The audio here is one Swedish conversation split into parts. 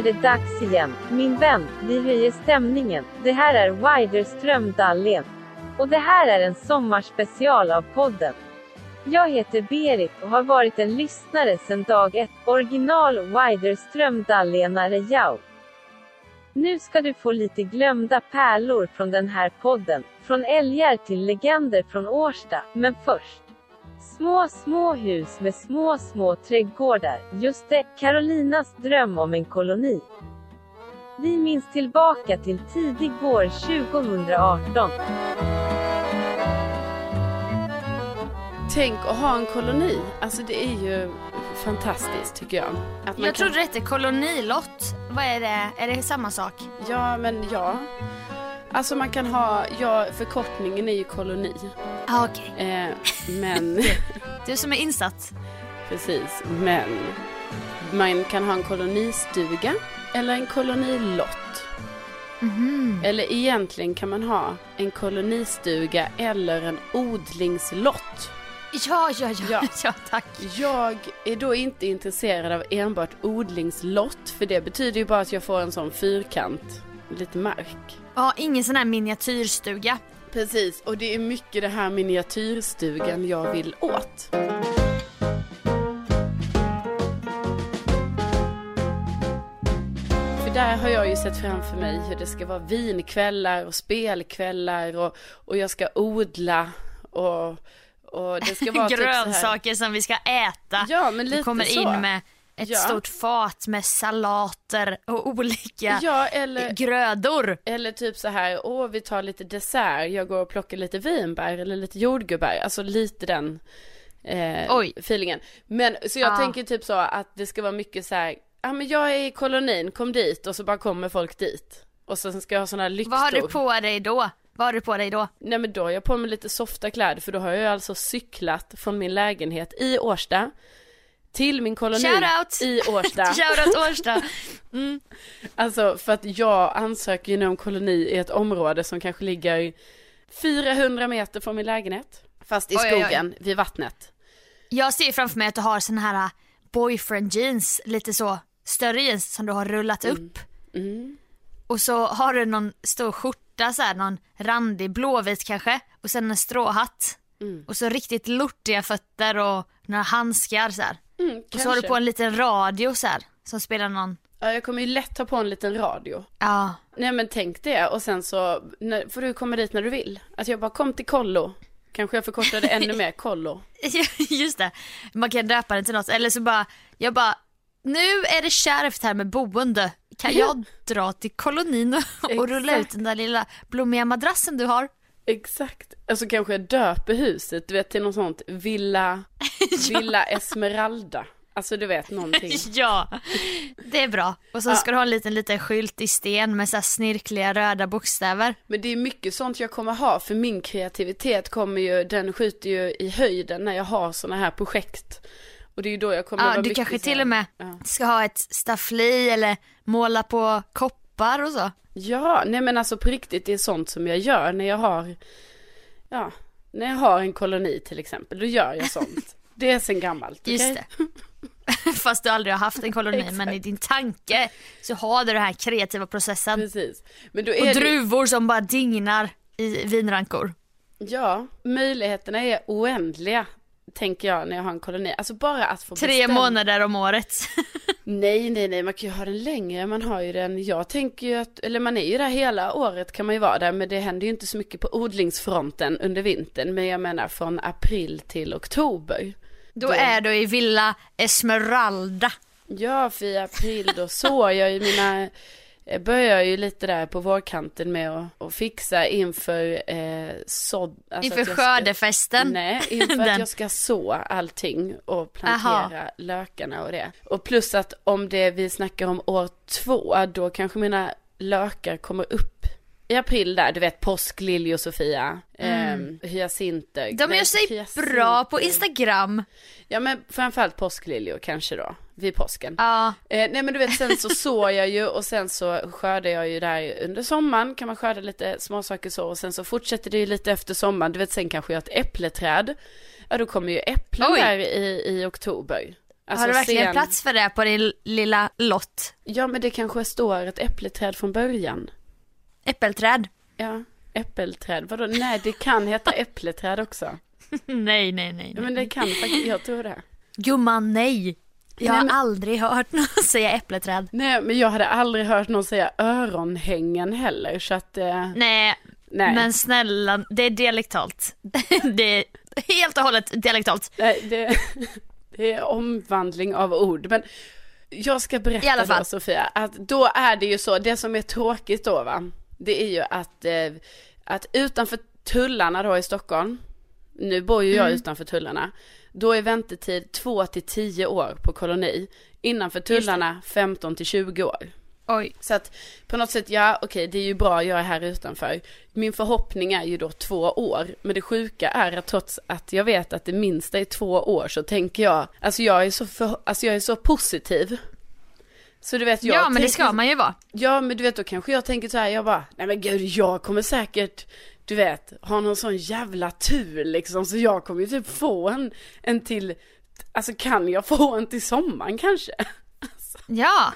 är det dags igen. Min vän, vi höjer stämningen. Det här är Widerström Dahlén. Och det här är en sommarspecial av podden. Jag heter Berit och har varit en lyssnare sedan dag ett. Original Widerström Dahlénare Jau. Nu ska du få lite glömda pärlor från den här podden. Från älgar till legender från Årsta. Men först. Små, små hus med små, små trädgårdar. Just det, Carolinas dröm om en koloni. Vi minns tillbaka till tidig vår 2018. Tänk att ha en koloni. Alltså det är ju fantastiskt tycker jag. Att man Jag kan... trodde det hette kolonilott. Vad är det? Är det samma sak? Ja, men ja. Alltså man kan ha, ja förkortningen är ju koloni. Ja, okej. Eh, men, Du som är insatt. precis, men man kan ha en kolonistuga eller en kolonilott. Mhm. Eller egentligen kan man ha en kolonistuga eller en odlingslott. Ja, ja, ja, Ja. ja. tack. Jag är då inte intresserad av enbart odlingslott för det betyder ju bara att jag får en sån fyrkant, lite mark. Ja, ingen sån här miniatyrstuga. Precis, och det är mycket det här miniatyrstugan jag vill åt. Där har jag ju sett framför mig hur det ska vara vinkvällar och spelkvällar och, och jag ska odla och, och det ska vara typ. Grönsaker som vi ska äta. Ja, men lite Du kommer så. in med ett Ja. stort fat med salater och olika Ja, eller, grödor. eller typ så här, åh vi tar lite dessert, jag går och plockar lite vinbär eller lite jordgubbar, alltså lite den eh, Oj. feelingen. Men så jag Ja. tänker typ så att det ska vara mycket så här, ja men jag är i kolonin, kom dit och så bara kommer folk dit. Och sen ska jag ha sådana här lyktor. Vad har du på dig då? Vad har du på dig då? Nej men då har jag på mig lite softa kläder för då har jag alltså cyklat från min lägenhet i Årsta till min koloni Shoutout! i Årsta. Shoutout Årsta. Alltså för att jag ansöker ju nu om koloni i ett område som kanske ligger 400 meter från min lägenhet. Fast i Oj, oj, oj. skogen, vid vattnet. Jag ser framför mig att du har såna här boyfriend jeans, lite så större jeans som du har rullat upp. Mm. Och så har du någon stor skjorta så här, någon randig blåvit kanske och sen en stråhatt. Mm. Och så riktigt lortiga fötter och några handskar så här. Mm, Och så har du på en liten radio så här som spelar någon, Ja, jag kommer ju lätt ha på en liten radio. ja. Nej men tänk det och sen så när, får du komma dit när du vill. Att jag bara kom till kollo. Kanske jag förkortade ännu mer kollo. Just det, man kan döpa den till något eller så bara, jag bara nu är det kärvt här med boende. Kan jag dra till kolonin och, och rulla ut den där lilla blommiga madrassen du har? Exakt. Alltså kanske jag döper huset, du vet till något sånt Villa, Villa Esmeralda. Alltså du vet någonting. Ja, det är bra. Och så Ja. ska du ha en liten, liten skylt i sten med så här snirkliga röda bokstäver. Men det är mycket sånt jag kommer ha för min kreativitet kommer ju, den skjuter ju i höjden när jag har såna här projekt. Och det är ju då jag kommer Ja, vara du kanske till och med Ja. ska ha ett staffli eller måla på koppar och så. Ja, nej men alltså på riktigt det är sånt som jag gör när jag har, ja, när jag har en koloni till exempel, då gör jag sånt. Det är sen gammalt, okej? Just det. Fast du aldrig har haft en koloni men i din tanke så har du den här kreativa processen. Precis. Men då Och är det, druvor som bara dignar i vinrankor. ja, möjligheterna är oändliga, tänker jag när jag har en koloni. Alltså bara att få Tre bestämma. månader om året. Nej, nej, nej, man kan ju ha den längre, man har ju den, jag tänker ju att, eller man är ju där hela året kan man ju vara där, men det händer ju inte så mycket på odlingsfronten under vintern, men jag menar från april till oktober. Då Då- är du i Villa Esmeralda. Ja, för i april då sår jag ju mina, jag börjar ju lite där på vårkanten med att, att fixa inför eh, sådd. alltså Inför jag ska- skördefesten. Nej, inför att jag ska så allting och plantera lökarna och det. Och plus att om det vi snackar om år två, då kanske mina lökar kommer upp i april där, du vet påskliljor Sofia, mm. hyacinter. De gör sig hyacinter. bra på Instagram. Ja men framförallt påskliljor kanske då, vid påsken. Ja, Eh, nej men du vet sen så sår jag ju och sen så skördar jag ju där under sommaren kan man skörda lite småsaker så och sen så fortsätter det ju lite efter sommaren. Du vet sen kanske jag har ett äppleträd. Ja då kommer ju äpplen Oj. där i, i oktober. Alltså, har du verkligen sen... plats för det på din lilla lott? Ja, men det kanske står ett äppleträd från början. Äppelträd? Ja, äppelträd. Vadå? Nej, det kan heta äppleträd också. nej, nej, nej. Ja, men det kan faktiskt, jag tror det. Gumman, nej. Jag har men... aldrig hört någon säga äppleträd. Nej, men jag hade aldrig hört någon säga öronhängen heller, så att... Eh... Nej, nej, men snälla, det är dialektalt. det är helt och hållet dialektalt. Nej, det... Det är omvandling av ord. Men jag ska berätta då Sofia, att då är det ju så, det som är tråkigt då va, det är ju att, eh, att utanför tullarna då i Stockholm, nu bor ju jag mm. utanför tullarna, då är väntetid 2 till 10 år på koloni. Innanför tullarna 15 till 20 år. Oj. Så att på något sätt, ja okej det är ju bra jag är här utanför. Min förhoppning är ju då två år. Men det sjuka är att trots att jag vet att det minsta är två år så tänker jag, alltså jag är så, för, alltså jag är så positiv. Så du vet jag Ja men tänker, det ska man ju vara. Ja men du vet då kanske jag tänker så här, jag bara, nej men gud jag kommer säkert, du vet, ha någon sån jävla tur liksom. Så jag kommer ju typ få en, en till, alltså kan jag få en till sommaren kanske? Alltså. Ja.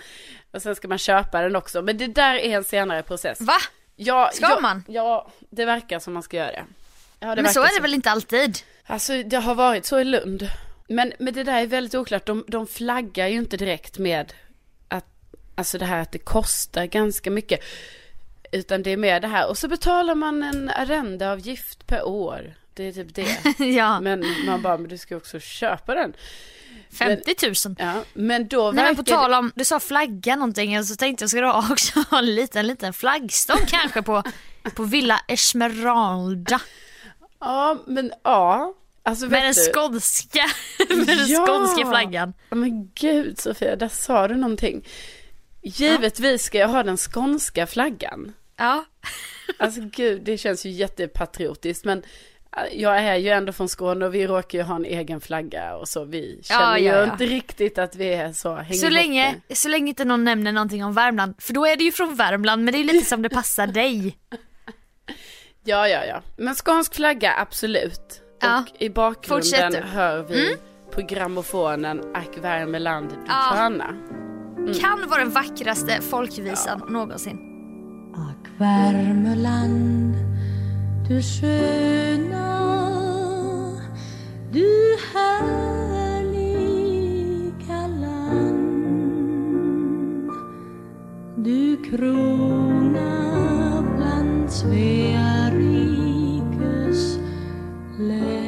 Och sen ska man köpa den också. Men det där är en senare process. Va? Ja, ska ja, man? Ja, det verkar som man ska göra det. Ja, det men så är det så. väl inte alltid? Alltså det har varit så i Lund. Men, men det där är väldigt oklart. De, de flaggar ju inte direkt med att, alltså det här att det kostar ganska mycket. Utan det är mer det här. Och så betalar man en arrendeavgift per år. Det är typ det. ja. Men man bara, men du ska också köpa den. 50 000. Ja, men då Nej, men på tal om, du sa flagga någonting så tänkte jag, ska du också ha en liten, liten flaggstång kanske på, på Villa Esmeralda? Ja, men ja. Alltså, med den skånska, med den ja. skånska flaggan. Men gud Sofia, där sa du någonting. Givetvis ska jag ha den skånska flaggan. Ja. Alltså gud, det känns ju jättepatriotiskt men jag är ju ändå från Skåne och vi råkar ju ha en egen flagga och så. Vi känner ja, ja, ja. ju inte riktigt att vi är så så länge, så länge inte någon nämner någonting om Värmland. För då är det ju från Värmland men det är lite som det passar dig. Ja, ja, ja. Men skånsk flagga, absolut. Och i bakgrunden Fortsätter. hör vi mm. på grammofonen Ack Värmeland, du ja. sköna. Mm. Kan vara den vackraste folkvisan ja. någonsin. Värmeland du sköna, du härliga land. Du krona bland Svea rikes länder.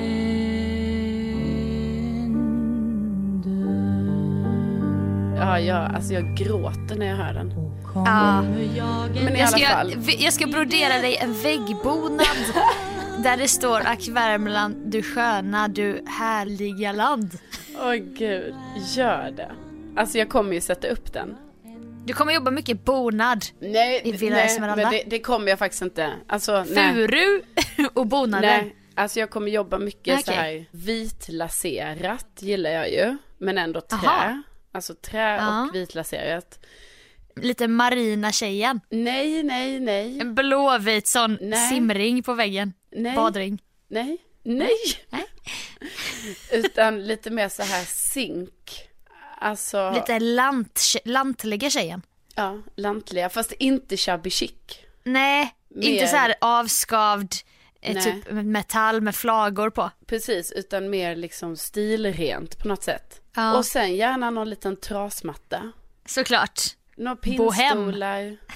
Ja, jag, alltså jag gråter när jag hör den. Ja. Men i jag, ska, alla fall. Jag, jag ska brodera dig en väggbonad där det står Ack Värmland, du sköna, du härliga land. Åh gud, gör det. Alltså jag kommer ju sätta upp den. Du kommer jobba mycket bonad nej, i Villa nej, Esmeralda. men det, det, kommer jag faktiskt inte. Alltså, Furu och bonader. Nej, alltså jag kommer jobba mycket okay. så här vitlaserat gillar jag ju. Men ändå trä. Aha. Alltså trä ja. och vitlaserat lite marina tjejen. Nej, nej, nej. En blåvit sån nej. simring på väggen. Nej. Badring. Nej, nej. nej. Utan lite mer så här zink. Alltså. Lite lant, lantliga tjejen. Ja, lantliga, fast inte shabby chic. Nej, mer... inte så här avskavd, eh, typ metall med flagor på. Precis, utan mer liksom stilrent på något sätt. Ja. Och sen gärna någon liten trasmatta. Såklart. Några pinnstolar.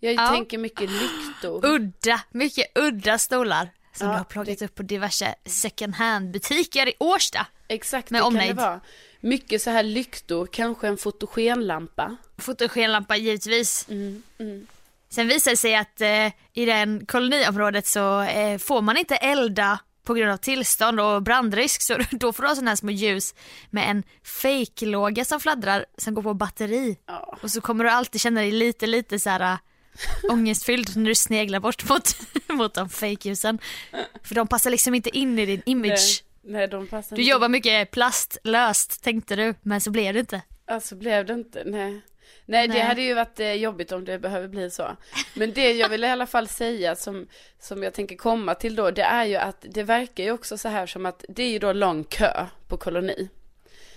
Jag ja. tänker mycket lyktor. Udda, mycket udda stolar. Som ja, du har plockat det... upp på diverse second hand butiker i Årsta. Exakt, med det omnejd. kan det vara. Mycket så här lyktor, kanske en fotogenlampa. Fotogenlampa givetvis. Mm, mm. Sen visar det sig att eh, i det koloniområdet så eh, får man inte elda på grund av tillstånd och brandrisk så då får du ha sådana här små ljus med en fake-låga som fladdrar som går på batteri. Oh. Och så kommer du alltid känna dig lite lite så här äh, ångestfylld när du sneglar bort mot, mot de fake-ljusen. För de passar liksom inte in i din image. Nej, nej Du jobbar mycket plastlöst tänkte du men så blev det inte. Alltså blev det inte, nej. Nej, Nej, det hade ju varit eh, jobbigt om det behöver bli så. Men det jag vill i alla fall säga som, som jag tänker komma till då, det är ju att det verkar ju också så här som att det är ju då lång kö på koloni.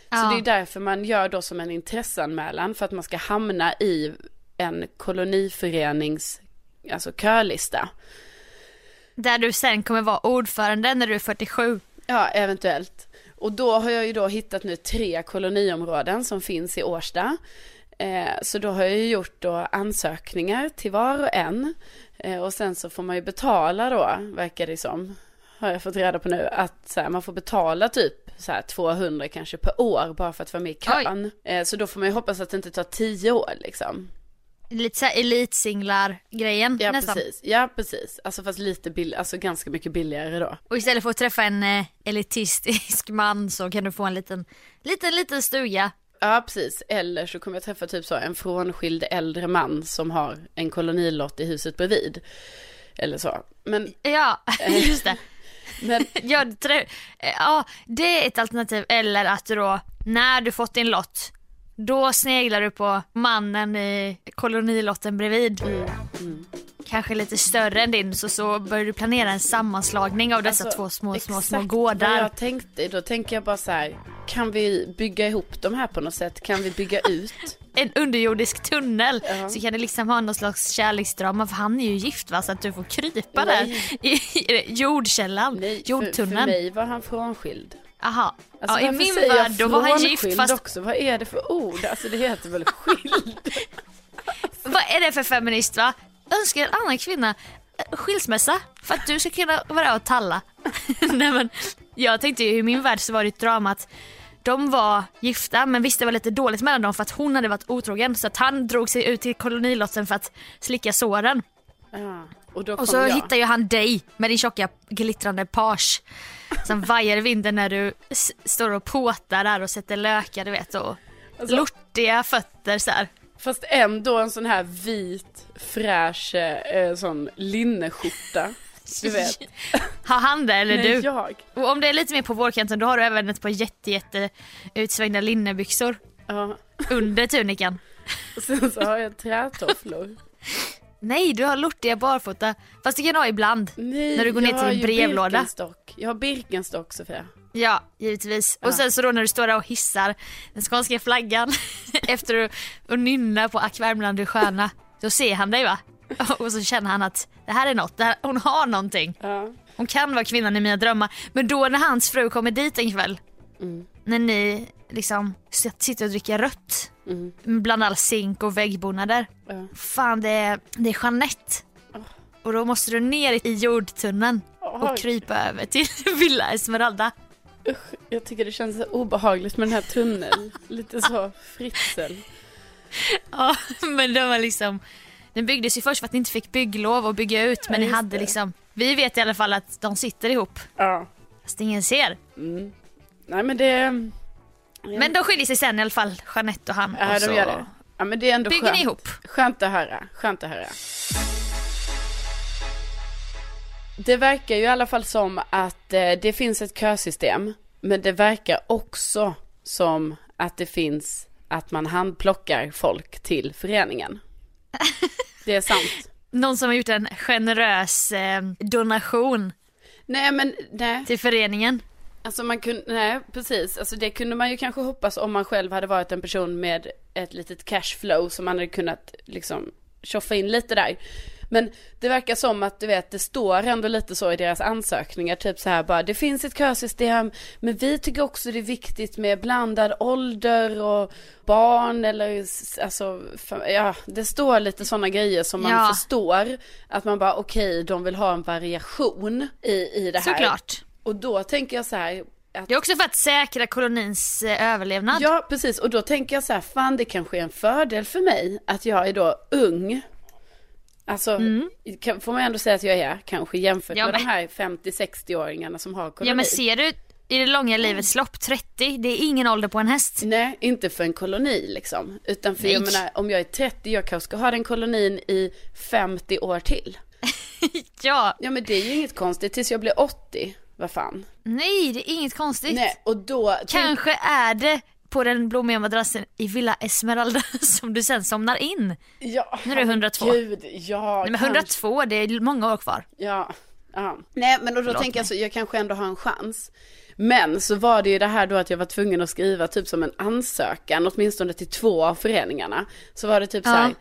Ja. Så det är därför man gör då som en intresseanmälan för att man ska hamna i en koloniförenings, alltså körlista. Där du sen kommer vara ordförande när du är 47. Ja, eventuellt. Och då har jag ju då hittat nu tre koloniområden som finns i Årsta. Eh, så då har jag gjort då ansökningar till var och en. Eh, och sen så får man ju betala då, verkar det som. Har jag fått reda på nu. Att här, man får betala typ så här 200 kanske per år bara för att vara med i kön. Eh, så då får man ju hoppas att det inte tar tio år liksom. Lite såhär elitsinglar-grejen ja, nästan. Precis. Ja precis, alltså fast lite billigare, alltså ganska mycket billigare då. Och istället för att träffa en elitistisk man så kan du få en liten, liten, liten stuga. Ja precis, eller så kommer jag träffa typ så en frånskild äldre man som har en kolonilott i huset bredvid. Eller så. Men... Ja, just det. Men... ja, det är ett alternativ. Eller att du då, när du fått din lott, då sneglar du på mannen i kolonilotten bredvid. Mm. Mm. Kanske lite större än din så, så börjar du planera en sammanslagning av dessa alltså, två små, små, små gårdar. Vad jag tänkte, då tänker jag bara så här, kan vi bygga ihop de här på något sätt? Kan vi bygga ut? en underjordisk tunnel uh -huh. så kan det liksom ha någon slags kärleksdrama för han är ju gift va så att du får krypa Nej. där i, i jordkällan, Nej, jordtunneln. För, för mig var han frånskild. Aha. Alltså, ja, i min värld då var han gift fast... också? Vad är det för ord? Alltså det heter väl skild? Vad är det för feminist va? Önskar en annan kvinna eh, skilsmässa för att du ska kunna vara och talla. Nej men jag tänkte ju i min värld så var det ett drama att de var gifta men visste det var lite dåligt mellan dem för att hon hade varit otrogen så att han drog sig ut till kolonilotten för att slicka såren. Ja, och, och så jag. hittar ju han dig med din tjocka glittrande page som vajar i vinden när du står och påtar där och sätter lökar du vet och alltså, lortiga fötter så här. Fast ändå en sån här vit fräsch eh, sån linneskjorta. Du vet. Har han det eller Nej, du? jag. Och om det är lite mer på vårkanten då har du även ett par jätte, jätte utsvängda linnebyxor. Ja. Under tunikan. Och sen så har jag trätofflor. Nej, du har lortiga barfota. Fast det kan du ha ibland. Nej, när du går ner till en brevlåda. Birkenstock. Jag har Birkenstock Sofia. Ja, givetvis. Ja. Och sen så då när du står där och hissar den skånska flaggan efter att nynna på Ack Värmland du sköna. Då ser han dig va? Och så känner han att det här är något, här, hon har någonting. Ja. Hon kan vara kvinnan i mina drömmar. Men då när hans fru kommer dit en kväll, mm. när ni liksom sitter och dricker rött mm. bland all zink och väggbonader. Ja. Fan det är, det är Jeanette. Oh. Och då måste du ner i jordtunneln oh. och krypa över till Villa Esmeralda. Usch, jag tycker det känns så obehagligt med den här tunneln. Lite så fritsel. Ja, men de var liksom den byggdes ju först för att ni inte fick bygglov och bygga ut men ja, ni hade det. liksom, vi vet i alla fall att de sitter ihop. Ja. Fast ingen ser. Mm. Nej men det... Men de skiljer sig sen i alla fall, Jeanette och han. Ja och de gör det. Ja men det är ändå bygger skönt. ni ihop. Skönt att höra, skönt att höra. Det verkar ju i alla fall som att eh, det finns ett kösystem. Men det verkar också som att det finns att man handplockar folk till föreningen. Det är sant. Någon som har gjort en generös eh, donation. Nej men nej. Till föreningen. Alltså man kunde, nej precis, alltså det kunde man ju kanske hoppas om man själv hade varit en person med ett litet cashflow som man hade kunnat liksom tjoffa in lite där. Men det verkar som att du vet, det står ändå lite så i deras ansökningar, typ så här bara, det finns ett kösystem, men vi tycker också det är viktigt med blandad ålder och barn eller alltså, ja, det står lite sådana grejer som man ja. förstår att man bara okej, okay, de vill ha en variation i, i det här. Såklart. Och då tänker jag så här, att... Det är också för att säkra kolonins eh, överlevnad. Ja, precis. Och då tänker jag så här, fan det kanske är en fördel för mig att jag är då ung Alltså, mm. får man ändå säga att jag är kanske jämfört ja, med men... de här 50-60-åringarna som har koloni. Ja men ser du i det långa livets lopp, 30, det är ingen ålder på en häst. Nej, inte för en koloni liksom. Utan för Nej. jag menar, om jag är 30, jag kanske ska ha den kolonin i 50 år till. ja. Ja men det är ju inget konstigt tills jag blir 80. Vad fan. Nej, det är inget konstigt. Nej, och då... Kanske är det på den blommiga madrassen i Villa Esmeralda som du sen somnar in. Ja, När du är 102. Gud, ja. Nej, men 102, det är många år kvar. Ja, Ja. Nej men då Förlåt tänker jag så, jag kanske ändå har en chans. Men så var det ju det här då att jag var tvungen att skriva typ som en ansökan, åtminstone till två av föreningarna. Så var det typ Ja. så här,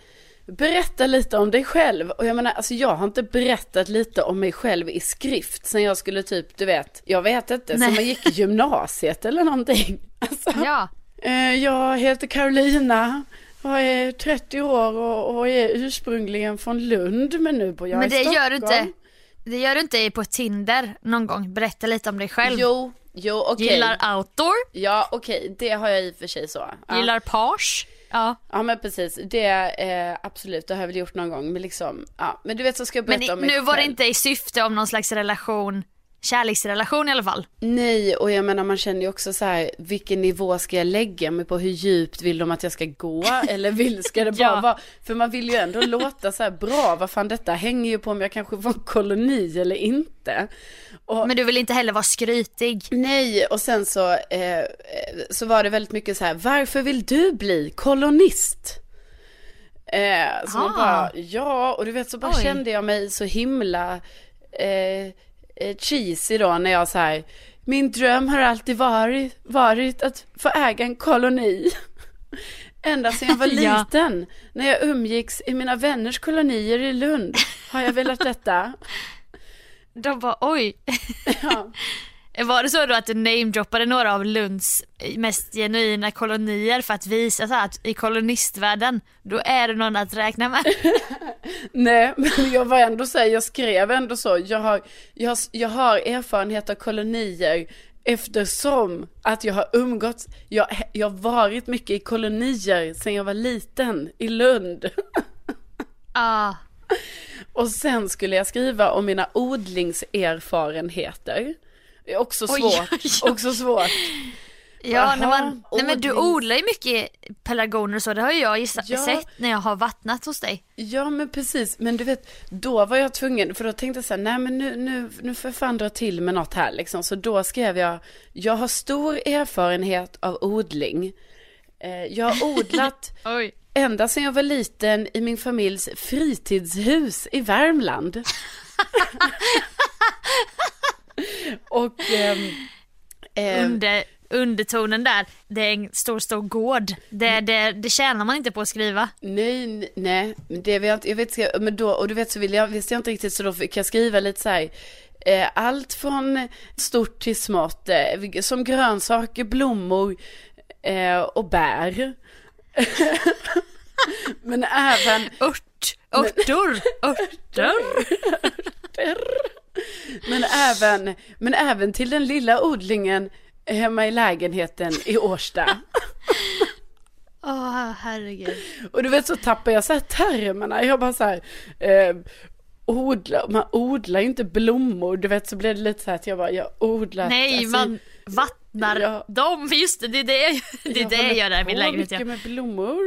berätta lite om dig själv. Och jag menar, alltså jag har inte berättat lite om mig själv i skrift sen jag skulle typ, du vet, jag vet inte, Nej. som man gick i gymnasiet eller någonting. Alltså, Ja. eh, jag heter Carolina. Jag är 30 år och, och är ursprungligen från Lund men nu bor jag Men i det Stockholm. gör du inte. Det gör du inte på Tinder någon gång. Berätta lite om dig själv. Jo, jo okej. Gillar outdoor, Ja okej, det har jag i och för sig så. Ja, gillar page. Ja. ja men precis, det eh, absolut, det har jag väl gjort någon gång. Men liksom, ja. Men du vet så ska jag Men berätta i, om mig nu var det själv. inte i syfte om någon slags relation, kärleksrelation i alla fall. Nej, och jag menar man känner ju också så här, vilken nivå ska jag lägga mig på? Hur djupt vill de att jag ska gå? Eller vill, ska det bara Ja. vara, för man vill ju ändå låta så här bra, vad fan detta hänger ju på om jag kanske en koloni eller inte. Och, Men du vill inte heller vara skrytig. Nej, och sen så, eh, eh, så var det väldigt mycket så här, varför vill du bli kolonist? Eh, så man Ah. bara, ja, och du vet så bara Oj. kände jag mig så himla eh, eh, cheesy då när jag så här, min dröm har alltid varit, varit att få äga en koloni. Ända sedan jag var Ja. liten, när jag umgicks i mina vänners kolonier i Lund, har jag velat detta. De bara oj. Ja. Var det så då att du namedroppade några av Lunds mest genuina kolonier för att visa så att i kolonistvärlden, då är det någon att räkna med? Nej, men jag var ändå så här, jag skrev ändå så, jag har, jag, har- jag har erfarenhet av kolonier eftersom att jag har umgåtts, jag, jag har varit mycket i kolonier sedan jag var liten i Lund. Ah, Och sen skulle jag skriva om mina odlingserfarenheter. Det är också Oj, svårt, oj, oj. också svårt. ja, när man, nej men du odlar ju mycket pelargoner och så, det har ju jag gissa, Ja. sett när jag har vattnat hos dig. Ja men precis, men du vet, då var jag tvungen, för då tänkte jag så här, nej men nu, nu, nu får jag fan dra till med något här liksom. Så då skrev jag, jag har stor erfarenhet av odling. Eh, jag har odlat Oj. ända sedan jag var liten i min familjs fritidshus i Värmland. Och ehm, ehm, Under, undertonen där, det är en stor stor gård. Det, det, det tjänar man inte på att skriva. Nej, nej, det vet jag, jag vet, men då, och du vet så vill jag, visste jag inte riktigt så då fick jag skriva lite så här, eh, allt från stort till smått, eh, som grönsaker, blommor eh, och bär. men även, Ört, örtor, örter. men även, men även till den lilla odlingen hemma i lägenheten i Årsta. Åh herregud. Och du vet så tappar jag så här termerna. Jag bara så här, eh, odla, man odlar ju inte blommor. Du vet så blir det lite så här att jag bara, jag odlar. Nej, alltså, man vattnar Ja. dem. Just det, det är det, jag- det, är det jag håller gör där i min på lägenhet. Ja. mycket med blommor.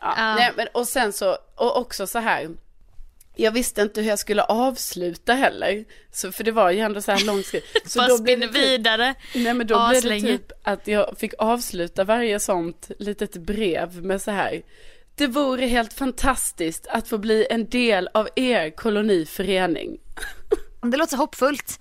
Ja, Ja. Nej, men, och sen så, och också så här. Jag visste inte hur jag skulle avsluta heller. Så, för det var ju ändå så här långt skrivet. Så Bara då blev spinner det typ, vidare. Nej men då blev det aslänge. typ att jag fick avsluta varje sånt litet brev med så här. Det vore helt fantastiskt att få bli en del av er koloniförening. Det låter hoppfullt.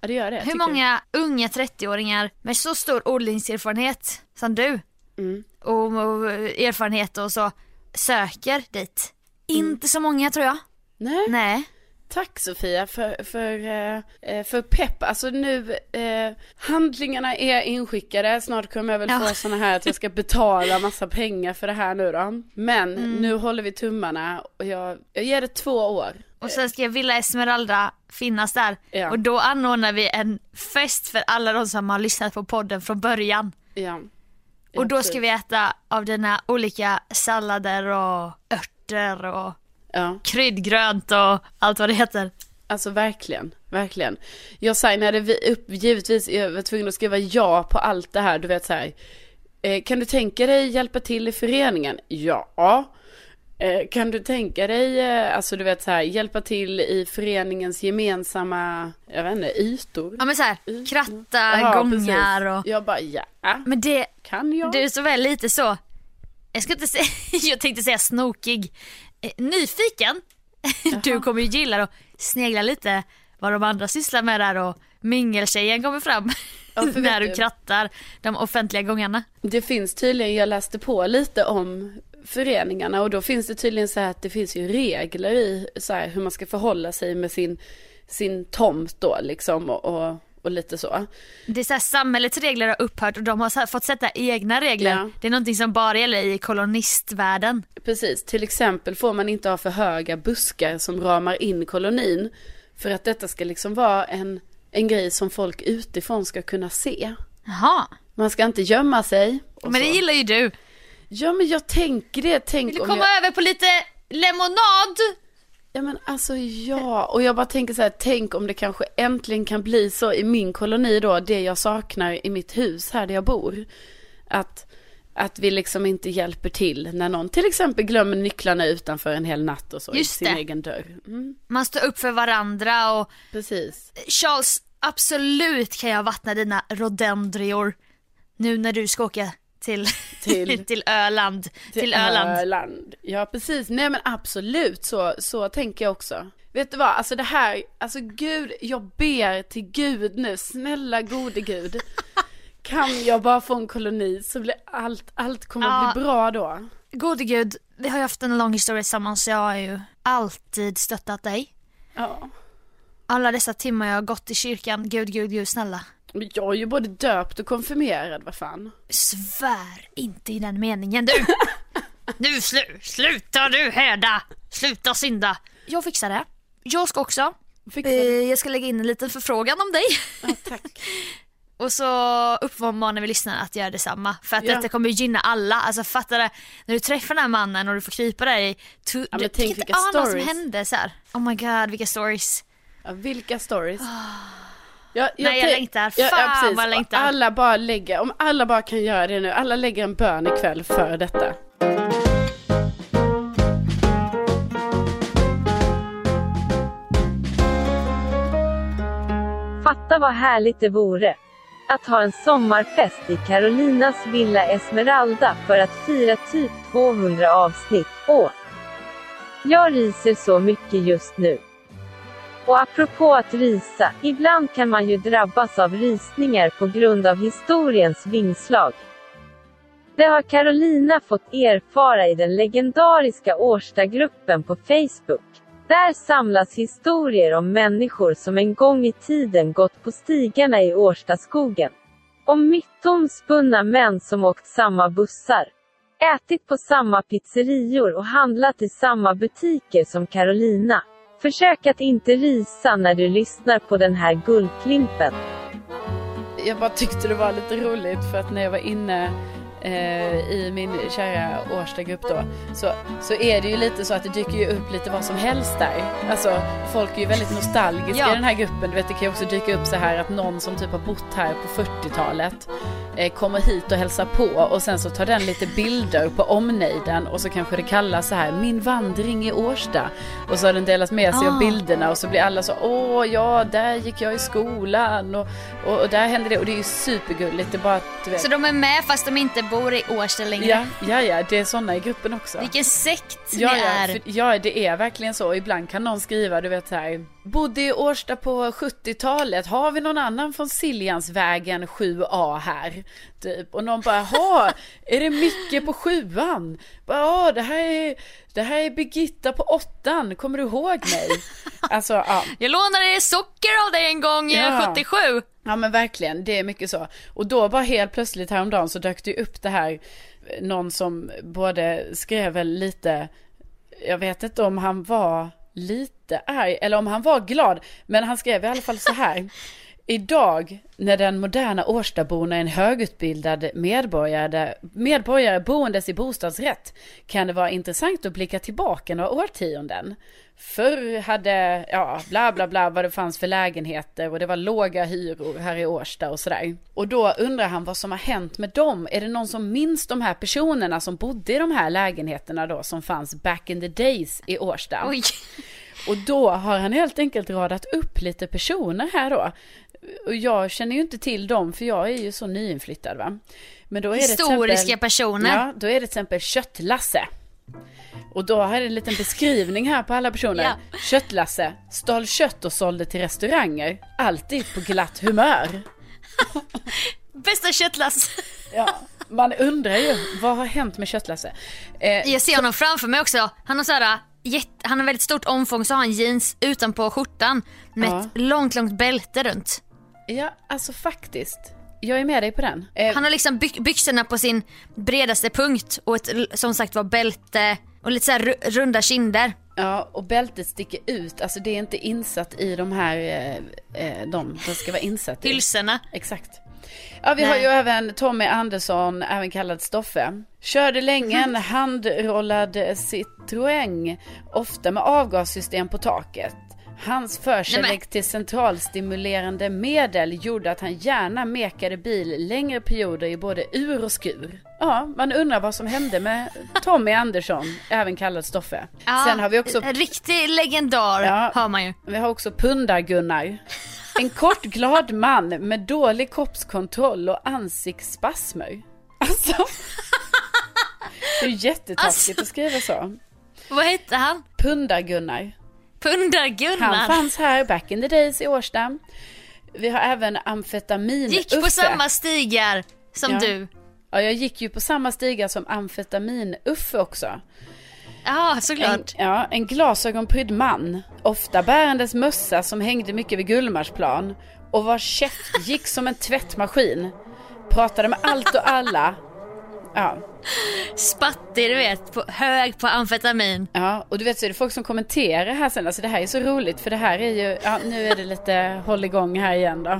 Ja det gör det. Hur många unga 30-åringar med så stor odlingserfarenhet som du Mm. och, och erfarenhet och så söker dit? Mm. Inte så många tror jag. Nej, Nej. tack Sofia för, för, eh, eh, för pepp. Alltså nu, eh, handlingarna är inskickade. Snart kommer jag väl Ja. få sådana här att jag ska betala massa pengar för det här nu då. Men Mm. nu håller vi tummarna och jag, jag ger det två år. Och sen ska Villa Esmeralda finnas där. Ja. Och då anordnar vi en fest för alla de som har lyssnat på podden från början. Ja. Och då ska vi äta av dina olika sallader och örter och Ja. kryddgrönt och allt vad det heter. Alltså verkligen, verkligen. Jag signade vi- upp, givetvis, jag var tvungen att skriva ja på allt det här, du vet så här. Eh, kan du tänka dig hjälpa till i föreningen? Ja. Eh, kan du tänka dig, eh, alltså du vet så här, hjälpa till i föreningens gemensamma, jag vet inte, ytor? Ja men så här, kratta, Jaha, gångar precis. och... Jag bara, ja, Men det, kan jag? du är så väl lite så, jag ska inte säga, jag tänkte säga snokig, Eh, nyfiken. Du kommer ju gilla att snegla lite vad de andra sysslar med där och mingeltjejen kommer fram ja, när du krattar de offentliga gångarna. Det finns tydligen, jag läste på lite om föreningarna och då finns det tydligen så här att det finns ju regler i så här hur man ska förhålla sig med sin, sin tomt då liksom och, och och lite så. Det är så här, samhällets regler har upphört och de har här, fått sätta egna regler. Ja. Det är någonting som bara gäller i kolonistvärlden. Precis, till exempel får man inte ha för höga buskar som ramar in kolonin. För att detta ska liksom vara en, en grej som folk utifrån ska kunna se. Jaha. Man ska inte gömma sig. Men det gillar ju du. Ja men jag tänker det. Tänk Vill du komma jag... över på lite lemonad? Ja men alltså ja, och jag bara tänker så här, tänk om det kanske äntligen kan bli så i min koloni då, det jag saknar i mitt hus här där jag bor. Att, att vi liksom inte hjälper till när någon till exempel glömmer nycklarna utanför en hel natt och så Just i sin det. egen dörr. Mm. Man står upp för varandra och Precis. Charles, absolut kan jag vattna dina rodendrior nu när du ska åka till, till, till Öland. Till, till Öland. Öland. Ja precis, nej men absolut så, så tänker jag också. Vet du vad, alltså det här, alltså gud, jag ber till gud nu, snälla gode gud. kan jag bara få en koloni så blir allt, allt kommer ja, bli bra då. Gode gud, vi har ju haft en lång historia tillsammans så jag har ju alltid stöttat dig. Ja. Alla dessa timmar jag har gått i kyrkan, gud, gud, gud snälla. Men jag är ju både döpt och konfirmerad, vad fan. Svär inte i den meningen du! nu slu sluta du häda! Sluta synda! Jag fixar det. Jag ska också. Eh, jag ska lägga in en liten förfrågan om dig. Ja, tack. och så uppmanar vi lyssnarna att göra detsamma. För att ja. detta kommer gynna alla. Alltså fattar du? När du träffar den här mannen och du får krypa där i... ja, men tänk vilka stories. vad som hände så här. Oh my god, vilka stories. Ja, vilka stories. Oh. Jag, jag Nej jag längtar, fan ja, ja, vad jag längtar. Alla bara lägger, om alla bara kan göra det nu, alla lägger en bön ikväll för detta. Fatta vad härligt det vore att ha en sommarfest i Carolinas villa Esmeralda för att fira typ 200 avsnitt. Åh! Jag ryser så mycket just nu. Och apropå att risa, ibland kan man ju drabbas av risningar på grund av historiens vingslag. Det har Carolina fått erfara i den legendariska Årstagruppen på Facebook. Där samlas historier om människor som en gång i tiden gått på stigarna i Årstaskogen. Om mytomspunna män som åkt samma bussar, ätit på samma pizzerior och handlat i samma butiker som Carolina. Försök att inte risa när du lyssnar på den här guldklimpen. Jag bara tyckte det var lite roligt för att när jag var inne i min kära Årstagrupp då, så, så är det ju lite så att det dyker ju upp lite vad som helst där. Alltså folk är ju väldigt nostalgiska ja. i den här gruppen. Du vet det kan ju också dyka upp så här att någon som typ har bott här på 40-talet eh, kommer hit och hälsar på och sen så tar den lite bilder på omnejden och så kanske det kallas så här min vandring i Årsta. Och så har den delat med sig ah. av bilderna och så blir alla så åh ja där gick jag i skolan och, och, och där hände det och det är ju supergulligt. Det är bara att. Så de är med fast de inte bor bor i Årsta längre. Ja, ja, ja, det är sådana i gruppen också. Vilken sekt ja, ni är. För, ja, det är verkligen så. Ibland kan någon skriva, du vet så här, bodde i Årsta på 70-talet, har vi någon annan från Siljansvägen 7A här? Typ. Och någon bara, ha, är det mycket på sjuan? Ja, det här är, det här är Birgitta på åttan, kommer du ihåg mig? Alltså, ja. Jag lånade socker av dig en gång ja. 77. Ja men verkligen, det är mycket så. Och då bara helt plötsligt häromdagen så dök det upp det här, eh, någon som både skrev väl lite, jag vet inte om han var lite arg eller om han var glad, men han skrev i alla fall så här. Idag när den moderna Årstabon är en högutbildad medborgare, medborgare boendes i bostadsrätt kan det vara intressant att blicka tillbaka några årtionden. Förr hade, ja, bla bla bla vad det fanns för lägenheter och det var låga hyror här i Årsta och sådär. Och då undrar han vad som har hänt med dem. Är det någon som minns de här personerna som bodde i de här lägenheterna då som fanns back in the days i Årsta? Oj. Och då har han helt enkelt radat upp lite personer här då. Och jag känner ju inte till dem för jag är ju så nyinflyttad va. Men då är Historiska det exempel, personer. Ja, då är det till exempel Köttlasse. Och då har jag en liten beskrivning här på alla personer. Ja. Köttlasse, stal kött och sålde till restauranger. Alltid på glatt humör. Bästa köttlass. Ja, man undrar ju, vad har hänt med Köttlasse? Eh, Jag ser honom framför mig också. Han har så här, jätte, han har väldigt stort omfång så har han jeans utanpå skjortan med Ja. ett långt, långt bälte runt. Ja, alltså faktiskt. Jag är med dig på den. Eh, Han har liksom byx- byxorna på sin bredaste punkt och ett som sagt var bälte och lite så här ru- runda kinder. Ja, och bältet sticker ut. Alltså det är inte insatt i de här, eh, eh, de det ska vara insatt i. Hylsorna. Exakt. Ja, vi har Nej. ju även Tommy Andersson, även kallad Stoffe. Körde länge en handrollad Citroën, ofta med avgassystem på taket. Hans förkärlek till centralstimulerande medel gjorde att han gärna mekade bil längre perioder i både ur och skur. Ja, man undrar vad som hände med Tommy Andersson, även kallad Stoffe. Ja, Sen har vi också En riktig legendar Ja. har man ju. vi har också Pundar-Gunnar. En kort glad man med dålig kroppskontroll och ansiktsspasmer. Alltså. Det är ju jättetaskigt Alltså. att skriva så. Vad hette han? Pundar-Gunnar. Pundar-Gunnar. Han fanns här back in the days i Årsta. Vi har även amfetamin Gick på Uffe. samma stigar som Ja. du. Ja, jag gick ju på samma stiga som amfetamin-Uffe också. Ja, En, såklart. ja, en glasögonprydd man, ofta bärandes mössa som hängde mycket vid Gullmarsplan och vars käft gick som en tvättmaskin. Pratade med allt och alla. Ja, Spattig du vet, på, hög på amfetamin. ja, och du vet så är det folk som kommenterar här sen. Alltså det här är så roligt för det här är ju, ja nu är det lite hålligång här igen då.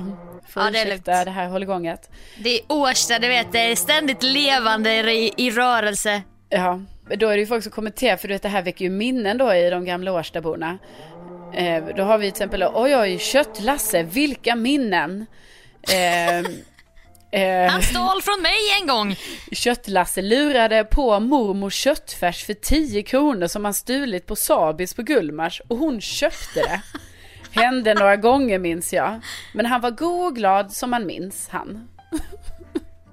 Får Ja, det är lugnt. det här hålligånget. Det är Årsta, du vet, det är ständigt levande i, i rörelse. Ja, då är det ju folk som kommenterar för du vet det här väcker ju minnen då i de gamla Årstaborna. Eh, då har vi till exempel, oj oj, Köttlasse, vilka minnen. Eh, eh, Han stal från mig en gång. Köttlasse lurade på mormor köttfärs för 10 kronor som han stulit på Sabis på Gullmars och hon köpte det. Hände några gånger minns jag. Men han var god och glad som man minns han.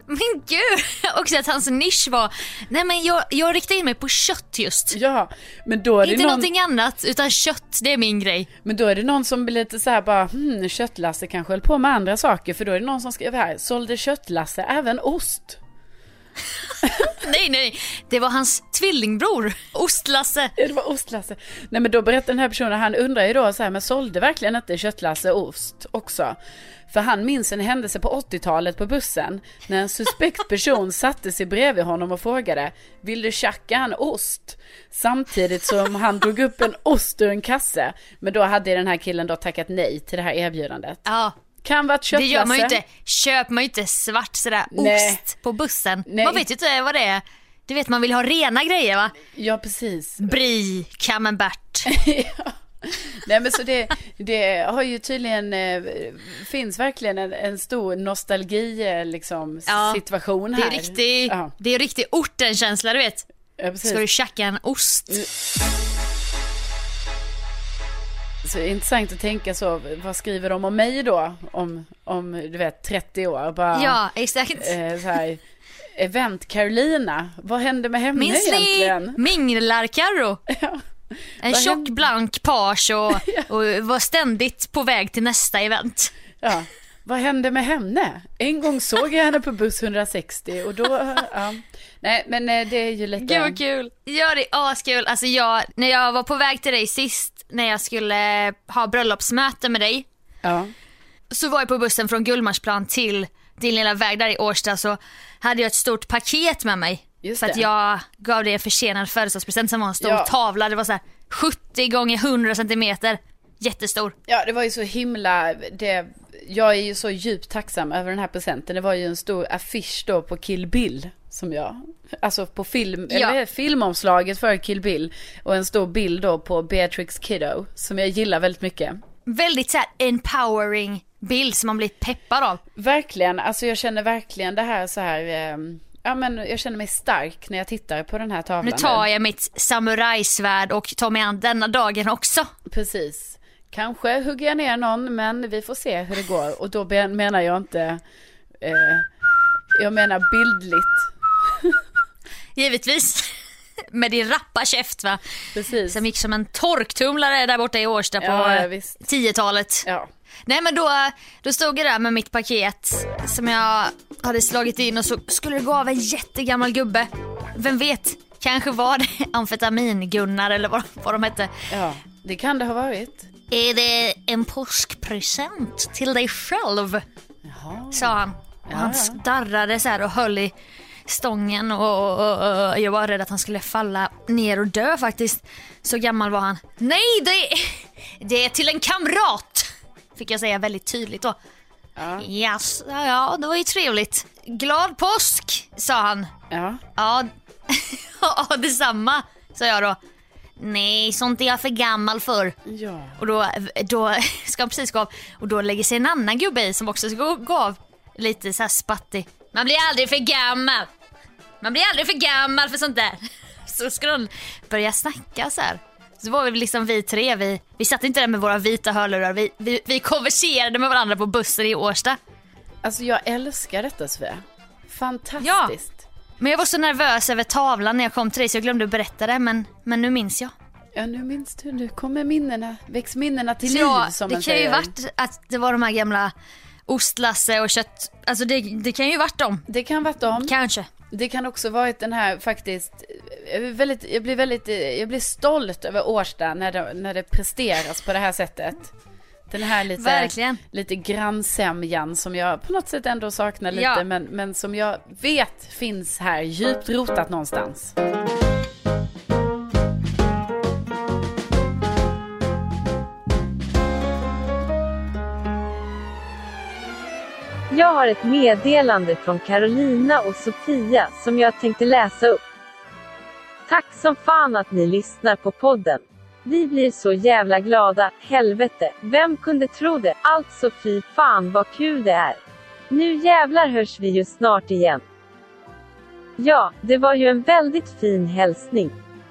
Men gud, också att hans nisch var, nej men jag, jag riktar in mig på kött just. Ja, men då är det Inte någon... någonting annat, utan kött, det är min grej. Men då är det någon som blir lite så här bara, hmm, Köttlasse kanske höll på med andra saker. För då är det någon som skriver här, sålde Köttlasse även ost? Nej, nej, det var hans tvillingbror, Ostlasse. Ja, det var ostlasse. Nej men då berättar den här personen, han undrar ju då så här, men sålde verkligen inte Köttlasse ost också? För han minns en händelse på 80-talet på bussen när en suspekt person satte sig bredvid honom och frågade Vill du tjacka en ost? Samtidigt som han drog upp en ost ur en kasse. Men då hade den här killen då tackat nej till det här erbjudandet. Ja, Kan vara ett det köttlasse. gör man ju inte. Köper man ju inte svart sådär Nej. ost på bussen. Nej. Man vet ju inte vad det är. Du vet man vill ha rena grejer va? Ja precis. Brie, camembert. Nej men så det, det har ju tydligen, eh, finns verkligen en, en stor nostalgi eh, liksom Ja, situation Det här. är riktig, Ja, det är riktig ortenkänsla du vet. ja, precis. Ska du tjacka en ost? Så det är intressant att tänka så, vad skriver de om mig då? Om, om du vet 30 år, bara Ja, exakt. eh, så här, event Carolina, vad hände med henne Minns ni egentligen? Minglar-Carro? Ja. En Vad tjock hände? blank page och, och var ständigt på väg till nästa event. Ja, vad hände med henne? En gång såg jag henne på buss 160 och då, ja. Nej men eh, det är ju lite... Gud vad kul. Ja det är askul. Alltså jag, när jag var på väg till dig sist när jag skulle ha bröllopsmöte med dig Ja, så var jag på bussen från Gullmarsplan till din lilla väg där i Årsta så hade jag ett stort paket med mig. Just för att det. jag gav dig en försenad födelsedagspresent som var en stor Ja. tavla. Det var så här 70 gånger 100 centimeter. Jättestor. ja det var ju så himla, det, jag är ju så djupt tacksam över den här presenten. Det var ju en stor affisch då på Kill Bill som jag, alltså på film, Ja. eller filmomslaget för Kill Bill och en stor bild då på Beatrix Kiddo som jag gillar väldigt mycket. Väldigt så här empowering bild som man blir peppad av. Verkligen, alltså jag känner verkligen det här så här, eh, ja men jag känner mig stark när jag tittar på den här tavlan. Nu tar jag mitt samurajsvärd och tar mig an denna dagen också. Precis. Kanske hugger jag ner någon, men vi får se hur det går. Och då menar jag inte, eh, jag menar bildligt. Givetvis. med din rappa käft va. Precis. Som gick som en torktumlare där borta i Årsta på Ja, ja, eh, visst. 10-talet. Ja. Nej men då, då stod jag där med mitt paket som jag hade slagit in och så skulle det gå av en jättegammal gubbe. Vem vet, kanske var det amfetamin-Gunnar eller vad, vad de hette. ja, det kan det ha varit. Är det en påskpresent till dig själv? Jaha. Sa han. Och han ja. darrade så här och höll i stången och, och, och, jag var rädd att han skulle falla ner och dö faktiskt. Så gammal var han. Nej, det det är till en kamrat! Fick jag säga väldigt tydligt då. Ja. Yes, ja, ja, det var ju trevligt. Glad påsk, sa han. Ja. Ja, ja detsamma, sa jag då. Nej, sånt är jag för gammal för. Ja. Och då, då ska han precis gå av och då lägger sig en annan gubbe i som också ska gå, gå av. Lite så här spattig. Man blir aldrig för gammal. Man blir aldrig för gammal för sånt där. Så ska de börja snacka så här. Så var vi liksom vi tre, vi, vi satt inte där med våra vita hörlurar, vi, vi, vi konverserade med varandra på bussen i Årsta. Alltså jag älskar detta Sofia. Fantastiskt. Men jag var så nervös över tavlan när jag kom till dig så jag glömde berätta det men, men nu minns jag. Ja. nu minns du, nu kommer minnena, väcks minnena till Så liv ja, som det man kan ju säger. varit att det var de här gamla ostlasse och kött, alltså det, det kan ju varit dem. Det kan vara dem. Kanske. Det kan också varit den här faktiskt, jag blir väldigt, jag blir väldigt, jag blir stolt över Årsta när det, när det presteras på det här sättet. Den här lite, Verkligen. lite grannsämjan som jag på något sätt ändå saknar lite Ja. men, men som jag vet finns här djupt rotat någonstans. Jag har ett meddelande från Carolina och Sofia som jag tänkte läsa upp. Tack som fan att ni lyssnar på podden. Vi blir så jävla glada, helvete, vem kunde tro det? Alltså fy fan vad kul det är. Nu jävlar hörs vi ju snart igen. Ja, det var ju en väldigt fin hälsning.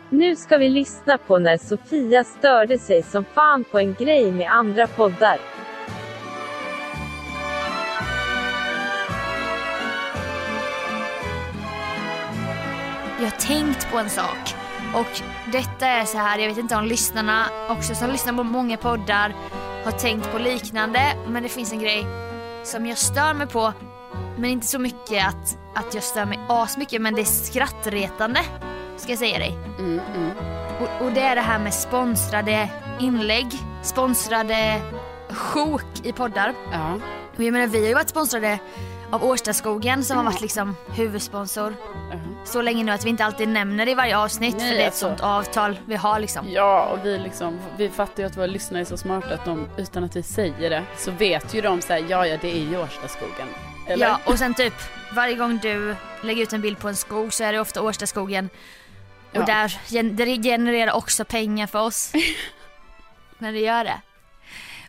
Nu ska vi lyssna på när Sofia störde sig som fan på en grej med andra poddar. Jag har tänkt på en sak. Och detta är så här, jag vet inte om lyssnarna också som lyssnar på många poddar har tänkt på liknande. Men det finns en grej som jag stör mig på. Men inte så mycket att, att jag stör mig asmycket men det är skrattretande. Ska jag säga dig. Mm, mm. Och, och det är det här med sponsrade inlägg, sponsrade sjok i poddar. Ja. Och jag menar vi har ju varit sponsrade av Årstaskogen som har varit liksom huvudsponsor ja. så länge nu att vi inte alltid nämner det i varje avsnitt Nej, för det är ett alltså. sånt avtal vi har liksom. Ja, och vi liksom, vi fattar ju att våra lyssnare är så smarta att de, utan att vi säger det, så vet ju de såhär, ja ja det är ju Årstaskogen. Eller? Ja och sen typ varje gång du lägger ut en bild på en skog så är det ofta Årstaskogen. Och Ja. där det genererar också pengar för oss. När det gör det.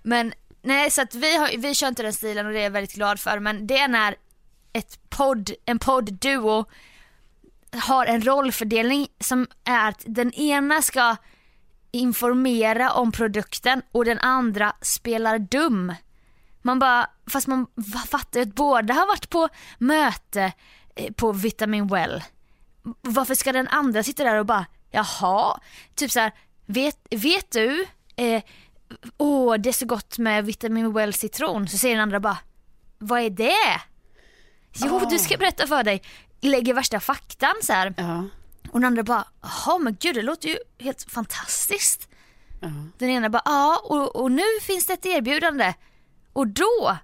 Men nej så att vi, har, vi kör inte den stilen och det är jag väldigt glad för men det är när ett podd, en poddduo har en rollfördelning som är att den ena ska informera om produkten och den andra spelar dum. Man bara, fast man fattar ju att båda har varit på möte eh, på Vitamin Well. Varför ska den andra sitta där och bara, jaha, typ så här, vet, vet du, eh, åh det är så gott med Vitamin Well citron. Så säger den andra bara, vad är det? Jo, Ah. du ska berätta för dig. Lägger värsta faktan så här. Ja. Och den andra bara, jaha men gud det låter ju helt fantastiskt. ja. Den ena bara, ja och, och nu finns det ett erbjudande. Och då,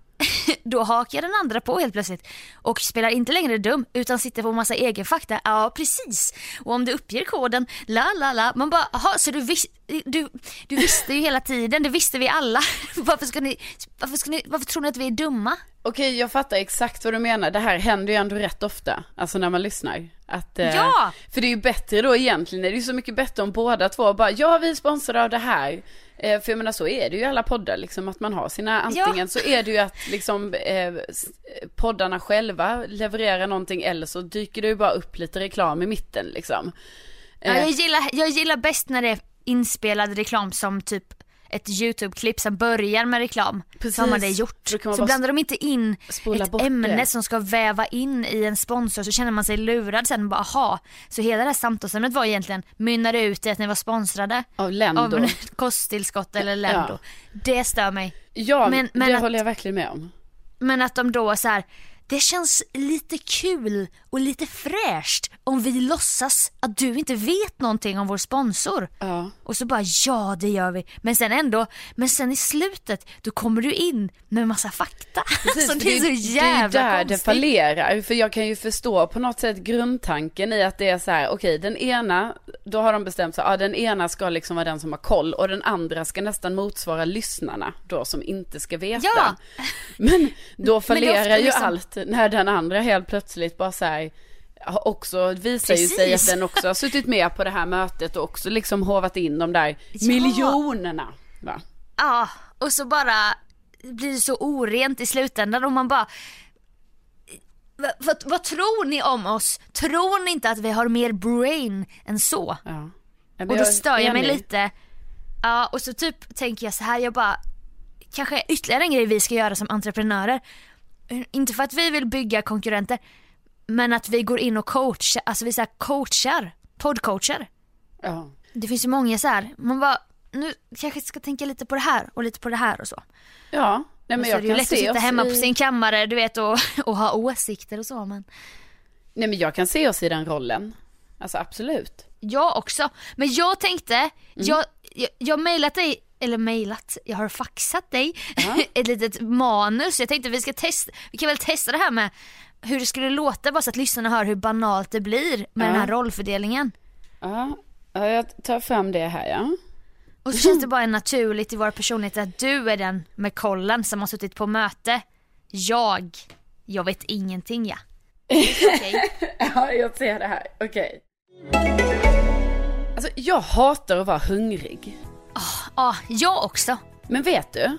då hakar den andra på helt plötsligt. Och spelar inte längre dum utan sitter på massa egen fakta. Ja precis. Och om du uppger koden, la la la. Man bara, jaha så du, vis, du, du visste ju hela tiden, det visste vi alla. varför, ska ni, varför, ska ni, varför tror ni att vi är dumma? Okej, jag fattar exakt vad du menar. Det här händer ju ändå rätt ofta, alltså när man lyssnar. Att, eh, Ja! För det är ju bättre då egentligen, det är ju så mycket bättre om båda två bara, ja vi är sponsrade av det här. Eh, för jag menar så är det ju i alla poddar liksom, att man har sina, antingen så är det ju att liksom eh, poddarna själva levererar någonting eller så dyker det ju bara upp lite reklam i mitten liksom. Ja, Eh, jag, gillar, jag gillar bäst när det är inspelad reklam som typ ett YouTube-klipp som börjar med reklam. Precis. Så har man det gjort. Så blandar de inte in ett ämne det. som ska väva in i en sponsor så känner man sig lurad sen bara aha. Så hela det här samtalsämnet var egentligen, mynnade ut i att ni var sponsrade Av Lendo. av kosttillskott eller Lendo. Ja. Det stör mig. Ja, Men- men det att- håller jag verkligen med om. Men att de då så här, det känns lite kul och lite fräscht om vi låtsas att du inte vet någonting om vår sponsor. Ja. Och så bara ja det gör vi. Men sen ändå, men sen i slutet då kommer du in med massa fakta. Precis, så det är så jävla Det är där det konstigt. fallerar. För jag kan ju förstå på något sätt grundtanken i att det är så här, okej den ena, då har de bestämt sig, ja den ena ska liksom vara den som har koll och den andra ska nästan motsvara lyssnarna då som inte ska veta. Ja. Men då fallerar ju liksom- allt när den andra helt plötsligt bara så här, också visar ju sig att Precis. den också har suttit med på det här mötet och också liksom hovat in de där Ja. miljonerna. Va? Ja, och så bara blir det så orent i slutändan och man bara vad, vad, tror ni om oss? Tror ni inte att vi har mer brain än så? Ja. Och då stör jag mig lite. Ja och så typ tänker jag så här, jag bara kanske ytterligare en grej vi ska göra som entreprenörer. Inte för att vi vill bygga konkurrenter men att vi går in och coachar, alltså vi så coachar, poddcoachar. Ja. Det finns ju många så här, man bara nu kanske ska tänka lite på det här och lite på det här och så. Ja, nej men så är jag det ju lätt att sitta hemma i... på sin kammare du vet och, och ha åsikter och så men Nej men jag kan se oss i den rollen. Alltså absolut. Jag också. Men jag tänkte, jag, jag, jag har mejlat dig, eller mejlat, jag har faxat dig Ja. ett litet manus. Jag tänkte vi ska testa, vi kan väl testa det här med hur det skulle låta bara så att lyssnarna hör hur banalt det blir med Ja. den här rollfördelningen. Ja, ja, jag tar fram det här ja. Och så känns det bara naturligt i våra personligheter att du är den med kollen som har suttit på möte. Jag, jag vet ingenting ja. Okej. Ja, jag ser det här. Okej. Alltså jag hatar att vara hungrig. Ja, jag också. Men vet du?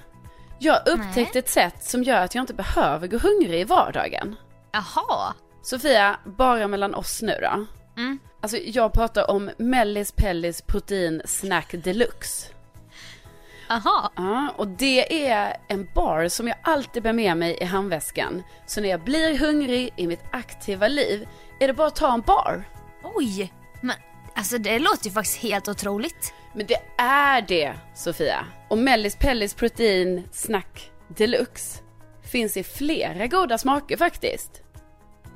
Jag har upptäckt ett sätt som gör att jag inte behöver gå hungrig i vardagen. Jaha. Sofia, bara mellan oss nu då. Mm. Alltså jag pratar om Mellis Pellis Protein Snack Deluxe. Aha. Ja, och det är en bar som jag alltid bär med mig i handväskan. Så när jag blir hungrig i mitt aktiva liv är det bara att ta en bar. Oj. Men alltså det låter ju faktiskt helt otroligt. Men det är det, Sofia. Och Mellis Pellis Protein Snack Deluxe finns i flera goda smaker faktiskt.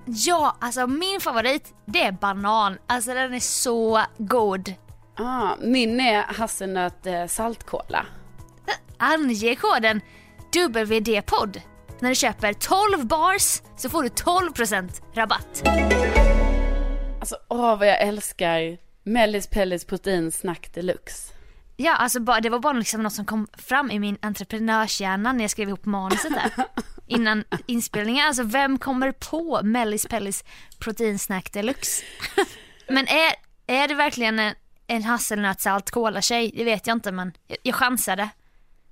Ja, alltså min favorit det är banan. Alltså den är så god. Ah, min är hasselnöt eh, saltkola. Ange koden WD-podd. När du köper 12 bars så får du 12% rabatt. Alltså åh vad jag älskar Mellis Pellis Protein Snack Deluxe. Ja, alltså det var bara liksom något som kom fram i min entreprenörshjärna när jag skrev ihop manuset där. Innan inspelningen. Alltså vem kommer på Mellis Pellis proteinsnack deluxe? men är, är det verkligen en, en hasselnötssalt tjej Det vet jag inte men jag, jag chansade.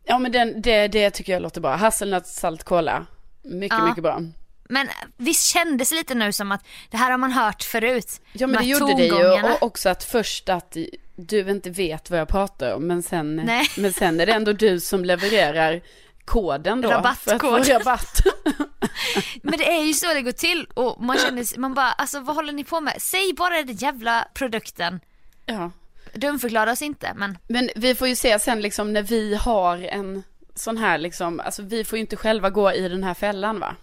Ja men den, det, det tycker jag låter bra. Hasselnöt saltkola. Mycket, Ja. mycket bra. Men visst kändes det lite nu som att det här har man hört förut. Ja men det gjorde det ju och också att först att du inte vet vad jag pratar om men sen, Nej. men sen är det ändå du som levererar koden då. Rabattkod. rabatt. Men det är ju så det går till och man känner man bara alltså vad håller ni på med? Säg bara den jävla produkten. ja. Dumförklara oss inte men Men vi får ju se sen liksom när vi har en sån här liksom, alltså vi får ju inte själva gå i den här fällan va?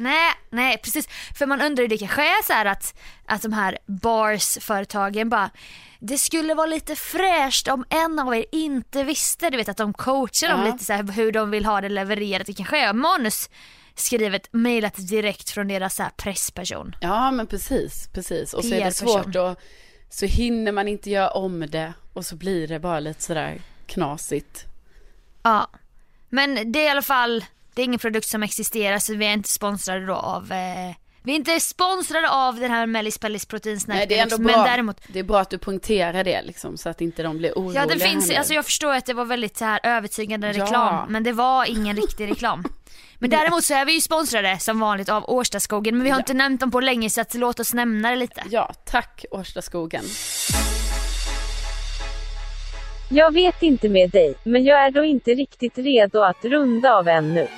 Nej, nej precis. För man undrar ju det kanske är så här att, att de här bars-företagen bara det skulle vara lite fräscht om en av er inte visste, du vet att de coachar dem Ja. lite så här hur de vill ha det levererat. Det kanske är manus skrivet, mejlat direkt från deras så här pressperson. Ja men precis, precis. Och så är det svårt att, så hinner man inte göra om det och så blir det bara lite sådär knasigt. Ja. Men det är i alla fall, det är ingen produkt som existerar så vi är inte sponsrade då av eh, vi är inte sponsrade av den här Mellis Pellis proteinsnack Nej det är ändå Deluxe, bra, däremot det är bra att du poängterar det liksom så att inte de blir oroliga Ja det finns, alltså jag förstår att det var väldigt så här övertygande Ja. reklam men det var ingen riktig reklam. Men däremot så är vi ju sponsrade som vanligt av Årstaskogen men vi har Ja. inte nämnt dem på länge så att låt oss nämna det lite. Ja, tack Årstaskogen. Jag vet inte med dig, men jag är då inte riktigt redo att runda av ännu.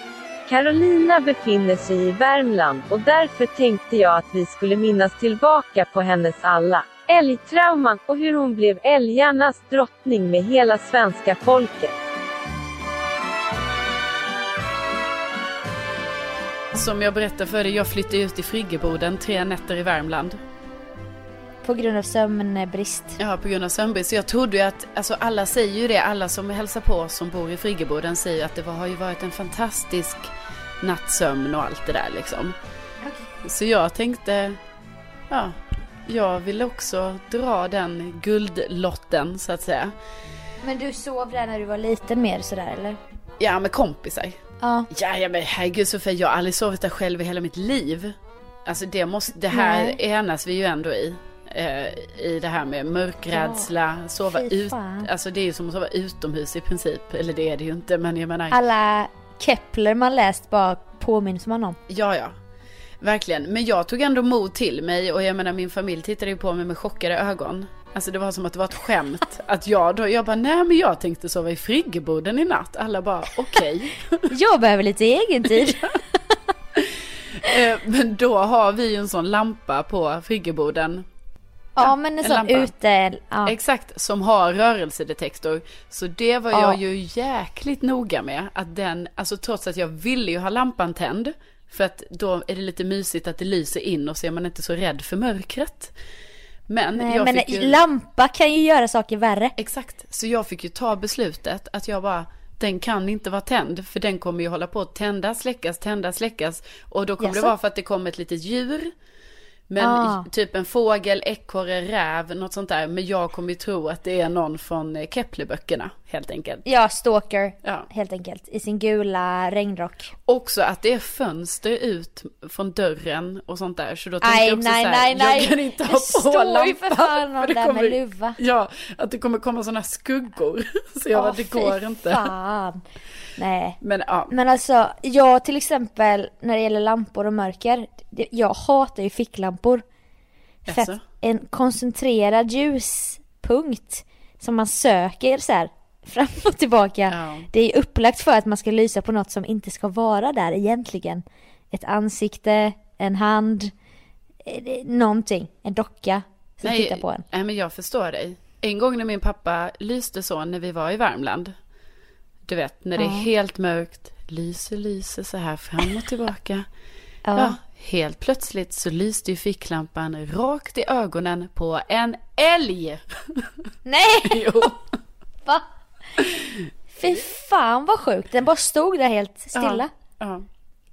Carolina befinner sig i Värmland och därför tänkte jag att vi skulle minnas tillbaka på hennes alla älgtrauman och hur hon blev älgarnas drottning med hela svenska folket. Som jag berättade för dig, jag flyttade ut i friggeboden tre nätter i Värmland. På grund av sömnbrist. Ja, på grund av sömnbrist. Så jag trodde ju att, alltså alla säger ju det, alla som hälsar på oss som bor i friggeboden säger att det har ju varit en fantastisk nattsömn och allt det där liksom. Okay. Så jag tänkte, ja, jag ville också dra den guldlotten så att säga. Men du sov där när du var liten mer sådär eller? Ja, med kompisar. Ja. Ja, ja men herregud Sofia, jag har aldrig sovit där själv i hela mitt liv. Alltså det, måste, det här Nej. enas vi ju ändå i. Eh, I det här med mörkrädsla, ja, sova ut. Alltså det är ju som att sova utomhus i princip. Eller det är det ju inte men jag menar. Alla Kepler man läst bara påminns man om. Ja, ja. Verkligen. Men jag tog ändå mod till mig och jag menar min familj tittade ju på mig med chockade ögon. Alltså det var som att det var ett skämt. Att jag då, jag bara nej men jag tänkte sova i friggeboden i natt. Alla bara okej. Okay. jag behöver lite egen tid. Eh, men då har vi en sån lampa på friggeboden. Ja, men en, en sån ute. Ja. Exakt, som har rörelsedetektor. Så det var ja. jag ju jäkligt noga med. Att den, alltså trots att jag ville ju ha lampan tänd. För att då är det lite mysigt att det lyser in och så är man inte så rädd för mörkret. Men, Nej, jag men fick ju... lampa kan ju göra saker värre. Exakt, så jag fick ju ta beslutet att jag bara den kan inte vara tänd för den kommer ju hålla på att tändas, släckas, tändas, släckas och då kommer yes. det vara för att det kommer ett litet djur men ah. typ en fågel, ekorre, räv, något sånt där. Men jag kommer ju tro att det är någon från eh, Keplerböckerna helt enkelt. Ja, Stalker ja. helt enkelt. I sin gula regnrock. Också att det är fönster ut från dörren och sånt där. Så då tänkte jag också nej, så här, nej, nej. jag kan inte ha på lampan. Det står ju för fan någon där med luva. Ja, att det kommer komma sådana skuggor. Så jag oh, bara, det går inte. Fan. Nej. Men, ja. Men alltså, jag till exempel när det gäller lampor och mörker, jag hatar ju ficklampor. För att en koncentrerad ljuspunkt som man söker så här fram och tillbaka. Ja. Det är upplagt för att man ska lysa på något som inte ska vara där egentligen. Ett ansikte, en hand, eh, någonting, en docka som nej, tittar på en. Nej men jag förstår dig. En gång när min pappa lyste så när vi var i Värmland. Du vet, när det är helt mörkt, lyser, lyser så här fram och tillbaka. ja. ja. Helt plötsligt så lyste ju ficklampan rakt i ögonen på en älg. Nej! jo. Va? Fy fan vad sjukt, den bara stod där helt stilla. Ja.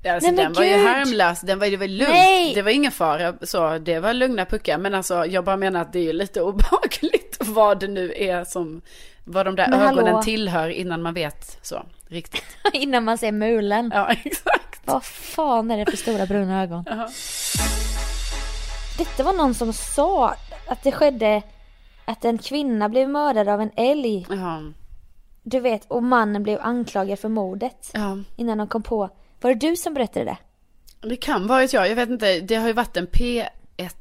ja. Alltså, Nej, den var Gud. ju harmlös, den var, det var lugnt. Nej. Det var ingen fara, så det var lugna puckar. Men alltså jag bara menar att det är ju lite obehagligt vad det nu är som vad de där Men ögonen hallå. tillhör innan man vet så riktigt. innan man ser mulen. Ja, exakt. Vad fan är det för stora bruna ögon? Uh -huh. Detta var någon som sa att det skedde att en kvinna blev mördad av en älg. Uh -huh. Du vet, och mannen blev anklagad för mordet. -huh. Innan de kom på. Var det du som berättade det? Det kan varit jag, jag vet inte. Det har ju varit en P1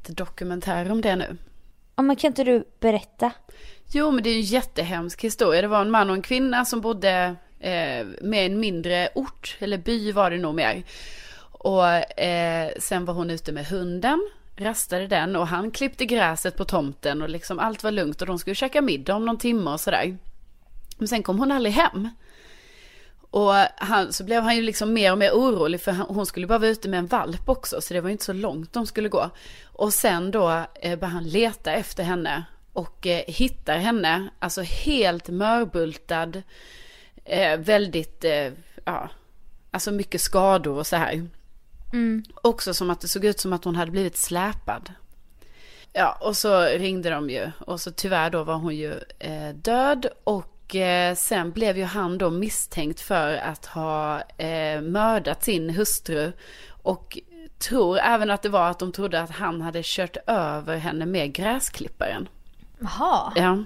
dokumentär om det nu. Ja, men kan inte du berätta? Jo, men det är en jättehemsk historia. Det var en man och en kvinna som bodde eh, med en mindre ort, eller by var det nog mer. Och eh, sen var hon ute med hunden, rastade den och han klippte gräset på tomten och liksom allt var lugnt och de skulle käka middag om någon timme och sådär. Men sen kom hon aldrig hem. Och han, så blev han ju liksom mer och mer orolig för hon skulle bara vara ute med en valp också så det var inte så långt de skulle gå. Och sen då eh, han leta efter henne och eh, hittar henne, alltså helt mörbultad, eh, väldigt, eh, ja, alltså mycket skador och så här. Mm. Också som att det såg ut som att hon hade blivit släpad. Ja, och så ringde de ju och så tyvärr då var hon ju eh, död och eh, sen blev ju han då misstänkt för att ha eh, mördat sin hustru och tror även att det var att de trodde att han hade kört över henne med gräsklipparen. Jaha. Ja.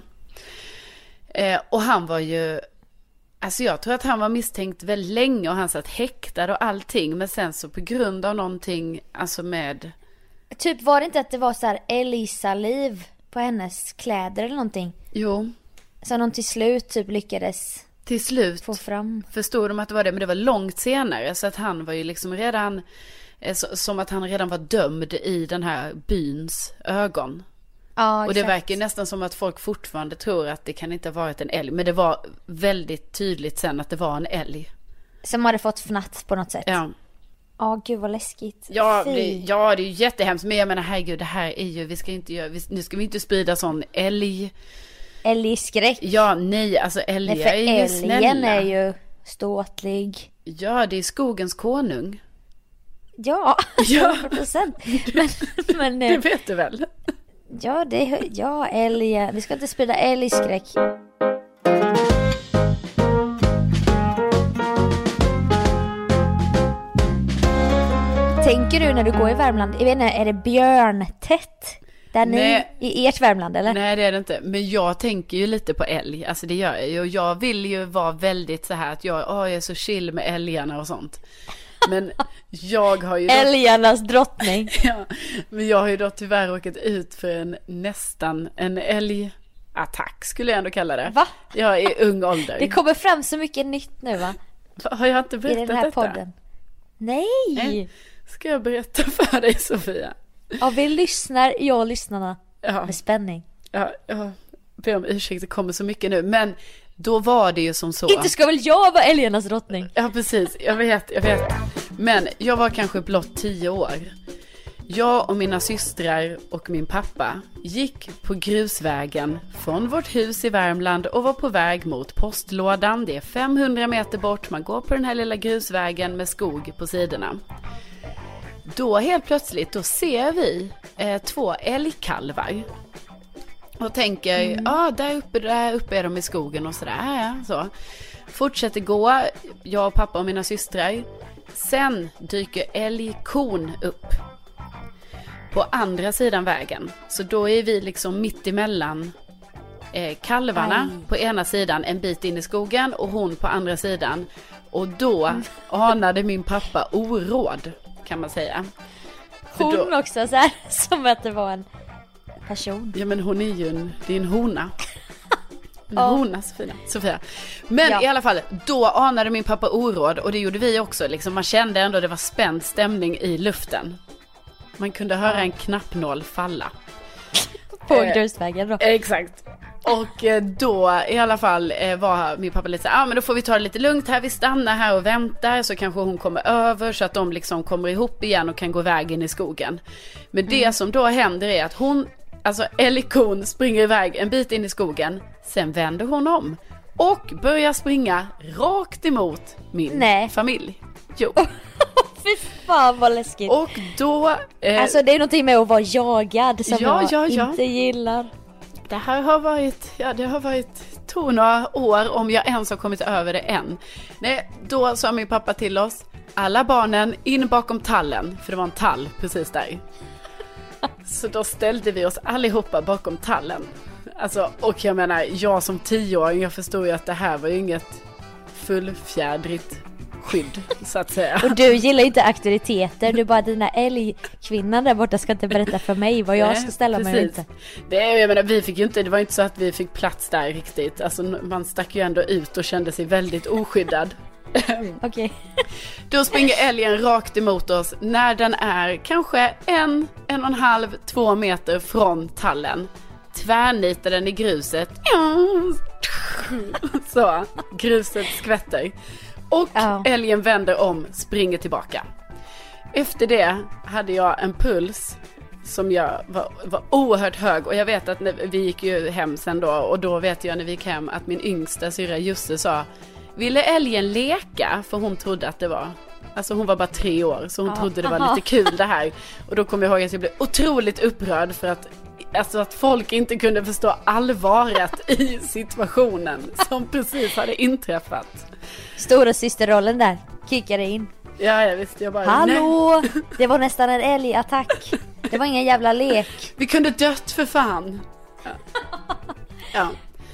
Eh, och han var ju, alltså jag tror att han var misstänkt väldigt länge och han satt häktad och allting. Men sen så på grund av någonting, alltså med... Typ var det inte att det var så här Elisa-liv på hennes kläder eller någonting? Jo. Som de till slut typ lyckades till slut få fram. förstod de att det var det, men det var långt senare. Så att han var ju liksom redan, eh, som att han redan var dömd i den här byns ögon. Ja, Och det verkar nästan som att folk fortfarande tror att det kan inte ha varit en älg. Men det var väldigt tydligt sen att det var en älg. Som hade fått fnatt på något sätt. Ja, Ja, gud vad läskigt. ja, det, ja det är ju jättehemskt. Men jag menar herregud, det här är ju, vi ska inte göra, vi, nu ska vi inte sprida sån älg. Älgskräck. Ja, nej, alltså Nej, älgar för är ju älgen snälla. är ju ståtlig. Ja, det är skogens konung. Ja, Ja. 100 procent. Men, men Det eh, vet du väl? ja, det, ja, älgen. Vi ska inte sprida älgskräck. Tänker du när du går i Värmland, jag vet inte, är det björntätt? Där ni, i ert Värmland eller? Nej det är det inte. Men jag tänker ju lite på älg. Alltså det gör jag ju. Och jag vill ju vara väldigt så här att jag, åh, jag är så chill med älgarna och sånt. Men jag har ju... Då, Älgarnas drottning. ja, men jag har ju då tyvärr råkat ut för en nästan en älgattack skulle jag ändå kalla det. Va? Jag är i ung ålder. Det kommer fram så mycket nytt nu va? Har jag inte I berättat den här detta? podden. Nej! Nej. Ska jag berätta för dig Sofia? Ja, vi lyssnar, jag och lyssnarna, Ja. med spänning. Ja, jag ber om ursäkt, det kommer så mycket nu. Men då var det ju som så. Inte ska väl jag vara älgarnas drottning? Ja, precis. Jag vet, jag vet. Men jag var kanske blott tio år. Jag och mina systrar och min pappa gick på grusvägen från vårt hus i Värmland och var på väg mot postlådan. Det är 500 meter bort, man går på den här lilla grusvägen med skog på sidorna. Då helt plötsligt, då ser vi eh, två älgkalvar. Och tänker, ja ah, där uppe, där uppe är de i skogen och sådär. Ja, så. Fortsätter gå, jag och pappa och mina systrar. Sen dyker älgkon upp. På andra sidan vägen. Så då är vi liksom mitt emellan eh, kalvarna Aj. på ena sidan en bit in i skogen och hon på andra sidan. Och då anade min pappa oråd kan man säga. Hon då- också så här, som att det var en person. Ja men hon är ju en, det är en hona. En hona Sofia. Sofia. Men Ja. i alla fall, då anade min pappa oråd och det gjorde vi också. Liksom, man kände ändå det var spänd stämning i luften. Man kunde höra en knappnål falla. På Eh, grusvägen då. Exakt. Och eh, då i alla fall eh, var min pappa lite så ja ah, men då får vi ta det lite lugnt här, vi stannar här och väntar så kanske hon kommer över så att de liksom kommer ihop igen och kan gå iväg in i skogen. Men det som då händer är att hon, alltså älgkon springer iväg en bit in i skogen, sen vänder hon om och börjar springa rakt emot min Nej. familj. Jo. Fy fan vad läskigt. Och då, eh, Alltså det är någonting med att vara jagad som Ja, jag ja, ja. inte gillar. Det här har varit, ja det har varit, tog några år om jag ens har kommit över det än. Nej, då sa min pappa till oss, alla barnen in bakom tallen, för det var en tall precis där. Så då ställde vi oss allihopa bakom tallen. Alltså, och jag menar, jag som tioåring, jag förstod ju att det här var ju inget fullfjädrigt skydd, så att säga. Och du gillar inte auktoriteter, du bara dina älgkvinnan där borta ska inte berätta för mig vad jag Nej, ska ställa mig precis. inte. Det, jag menar, vi fick ju inte, det var inte så att vi fick plats där riktigt. Alltså man stack ju ändå ut och kände sig väldigt oskyddad. Okej. Då springer älgen rakt emot oss när den är kanske en, en och en halv, två meter från tallen. Tvärnitar den i gruset. Så, gruset skvätter. Och Ja. älgen vänder om, springer tillbaka. Efter det hade jag en puls som jag var, var oerhört hög och jag vet att när, vi gick ju hem sen då och då vet jag när vi gick hem att min yngsta syrra Jussi sa Ville älgen leka? För hon trodde att det var Alltså hon var bara tre år så hon Ja. trodde det var lite kul det här. Och då kom jag ihåg att jag blev otroligt upprörd för att Alltså att folk inte kunde förstå allvaret i situationen som precis hade inträffat. Stora systerrollen där kickade in. Ja, jag visste jag bara nej. Hallå! Det var nästan en älgattack. Det var ingen jävla lek. Vi kunde dött för fan. Ja. ja.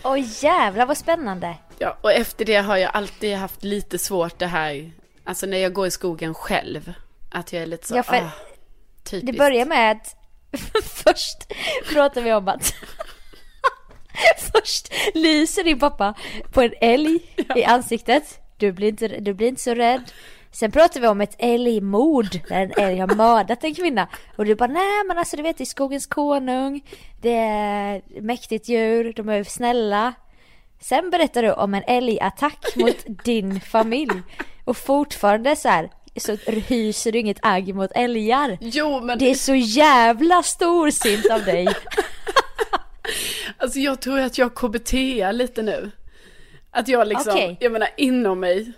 Oj jävlar vad spännande. Ja, och efter det har jag alltid haft lite svårt det här, alltså när jag går i skogen själv. Att jag är lite så, Ja, för ah, typiskt. Det börjar med att först pratar vi om att Först lyser din pappa på en älg i ansiktet. Du blir, inte, du blir inte så rädd. Sen pratar vi om ett älgmord där en älg har mördat en kvinna. Och du bara nej men alltså du vet det är skogens konung. Det är mäktigt djur, de är snälla. Sen berättar du om en älgattack mot din familj. Och fortfarande så här, så hyser du inget agg mot älgar. Jo men Det är så jävla storsint av dig. Alltså jag tror att jag KBT lite nu. Att jag liksom, Okej. jag menar inom mig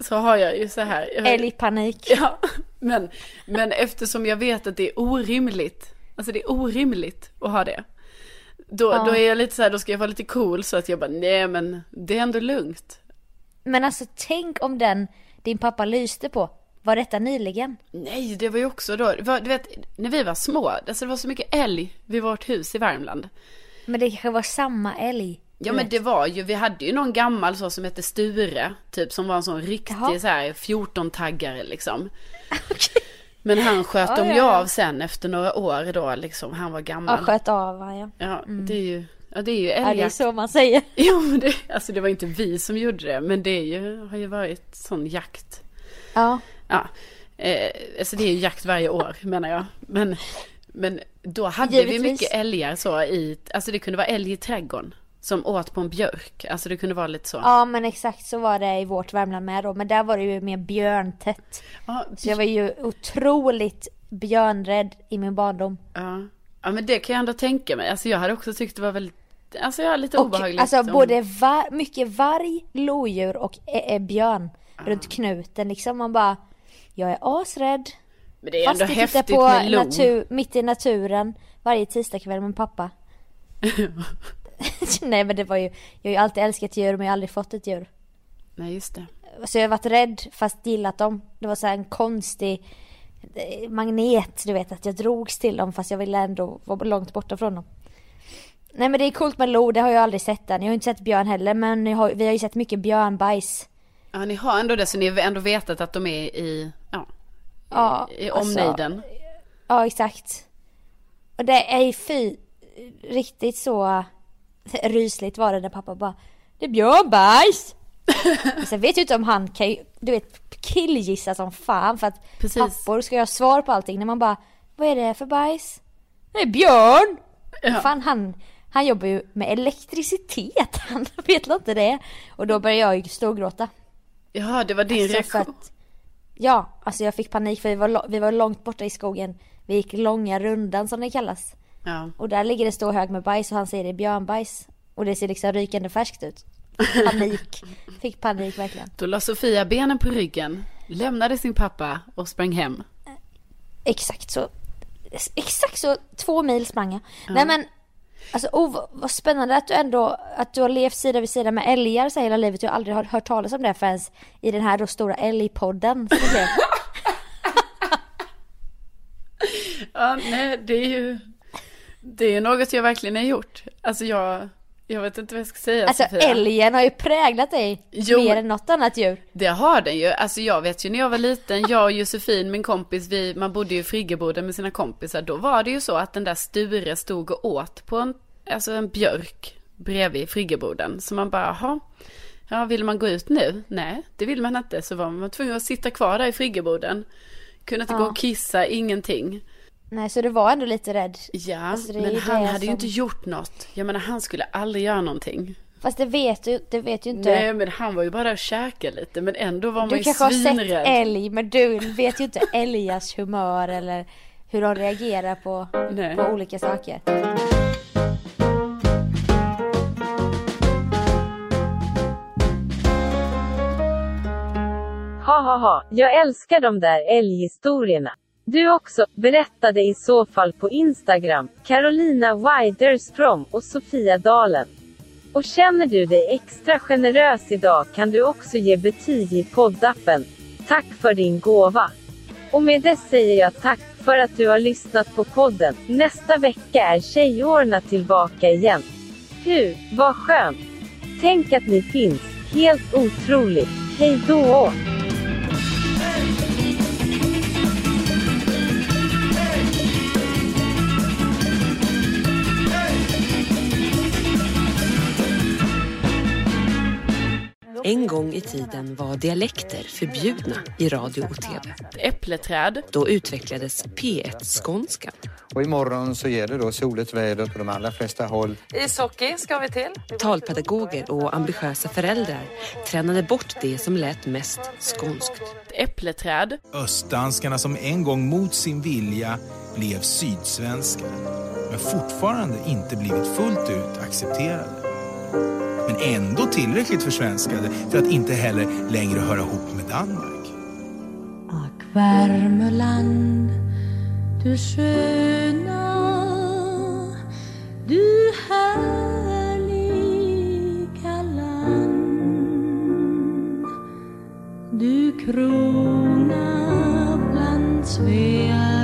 så har jag ju så här. Jag, Älgpanik. Ja, men, men eftersom jag vet att det är orimligt, alltså det är orimligt att ha det. Då, Ja. då är jag lite så här, då ska jag vara lite cool så att jag bara, nej men det är ändå lugnt. Men alltså tänk om den din pappa lyste på, var detta nyligen? Nej, det var ju också då, var, du vet, när vi var små, alltså det var så mycket älg vid vårt hus i Värmland. Men det kanske var samma älg. Ja men det var ju, vi hade ju någon gammal så som hette Sture, typ som var en sån riktig Jaha. så här 14-taggare liksom. Men han sköt Ja, dem ja, ju ja. av sen efter några år då liksom, han var Ja, gammal. sköt av va, ja. Ja, det är ju, ja det är ju Ja, det är älgjakt. så man säger. Jo men det, alltså det var inte vi som gjorde det, men det är ju, har ju varit sån jakt. Ja. Ja, eh, alltså det är ju jakt varje år menar jag. Men, men då hade vi Givetvis. mycket älgar så i, alltså det kunde vara älg i trädgården. Som åt på en björk, alltså det kunde vara lite så. ja men exakt så var det i vårt Värmland med då. Men där var det ju mer björntätt. Ja, Så jag var ju otroligt björnrädd i min barndom. ja. ja men det kan jag ändå tänka mig. Alltså jag hade också tyckt det var väldigt, alltså jag har lite Och obehagligt. alltså om- både var, mycket varg, lodjur och ä- ä- björn runt knuten liksom. Man bara, jag är asrädd. Men det är Fast ändå häftigt på med lo. natur, mitt i naturen varje tisdagkväll med pappa. Nej men det var ju, jag har ju alltid älskat djur men jag har aldrig fått ett djur. Nej just det. Så jag har varit rädd fast gillat dem. Det var så här en konstig eh, magnet, du vet att jag drogs till dem fast jag ville ändå vara långt borta från dem. Nej men det är coolt med lo, det har jag aldrig sett än. Jag har inte sett björn heller men har, vi har ju sett mycket björnbajs. Ja ni har ändå det så ni har ändå vetat att de är i, ja, Ja, i alltså, omnejden. Ja exakt. Och det är ju fy, riktigt så rysligt var det när pappa bara Det är björnbajs! Sen vet jag inte om han kan ju, du vet killgissa som fan för att Precis. pappor ska ju ha svar på allting när man bara Vad är det för bajs? Det är björn! Ja. Fan han, han jobbar ju med elektricitet, han vet inte det. Och då började jag ju storgråta. Ja det var din Alltså, reaktion. att- Ja, alltså jag fick panik för vi var, vi var långt borta i skogen. Vi gick långa rundan som det kallas. Ja. Och där ligger det stor hög med bajs och han säger det är björnbajs. Och det ser liksom rykande färskt ut. Panik. Fick panik verkligen. Då la Sofia benen på ryggen, lämnade sin pappa och sprang hem. Exakt så. Exakt så, två mil sprang jag. Nej men, alltså oh, vad- spännande att du ändå, att du har levt sida vid sida med älgar så hela livet. Jag har aldrig hört, talas om det förrän i den här då stora älgpodden. Ja, nej, det är ju, det är något jag verkligen har gjort. Alltså jag, jag vet inte vad jag ska säga Alltså Sofia. älgen har ju präglat dig Jo. mer än något annat djur. Det har den ju. Alltså jag vet ju när jag var liten, jag och Josefin, min kompis, vi, man bodde ju i friggeboden med sina kompisar. Då var det ju så att den där Sture stod och åt på en, alltså en björk bredvid friggeboden. Så man bara, jaha, ja vill man gå ut nu? Nej, det vill man inte. Så var man tvungen att sitta kvar där i friggeboden. Kunde inte Ja. gå och kissa, ingenting. Nej så du var ändå lite rädd. Ja, Alltså, men ju han hade ju som- inte gjort något. Jag menar han skulle aldrig göra någonting. Fast det vet du, det vet ju inte. Nej men han var ju bara där och käkade lite. Men ändå var man du ju kanske har sett svinrädd. älg men du vet ju inte älgars humör eller hur de reagerar på, Nej. på olika saker. Ha ha ha, jag älskar de där älghistorierna. Du också, berättade i så fall på Instagram, Carolina Widerström och Sofia Dalen. Och känner du dig extra generös idag kan du också ge betyg i poddappen. Tack för din gåva. Och med det säger jag tack för att du har lyssnat på podden. Nästa vecka är tjejorna tillbaka igen. Hur, vad skönt! Tänk att ni finns. Helt otroligt. Hej då! I tiden var dialekter förbjudna i radio och tv. Äppleträd. Då utvecklades P1-skånskan. Och imorgon så ger det då soligt väder på de allra flesta håll. Ishockey ska vi till. Talpedagoger och ambitiösa föräldrar tränade bort det som lät mest skånskt. Äppleträd. Östdanskarna som en gång mot sin vilja blev sydsvenskar men fortfarande inte blivit fullt ut accepterade. Men ändå tillräckligt försvenskade för att inte heller längre höra ihop med Danmark. Ack Värmeland, du sköna, du härliga land. Du krona bland Svea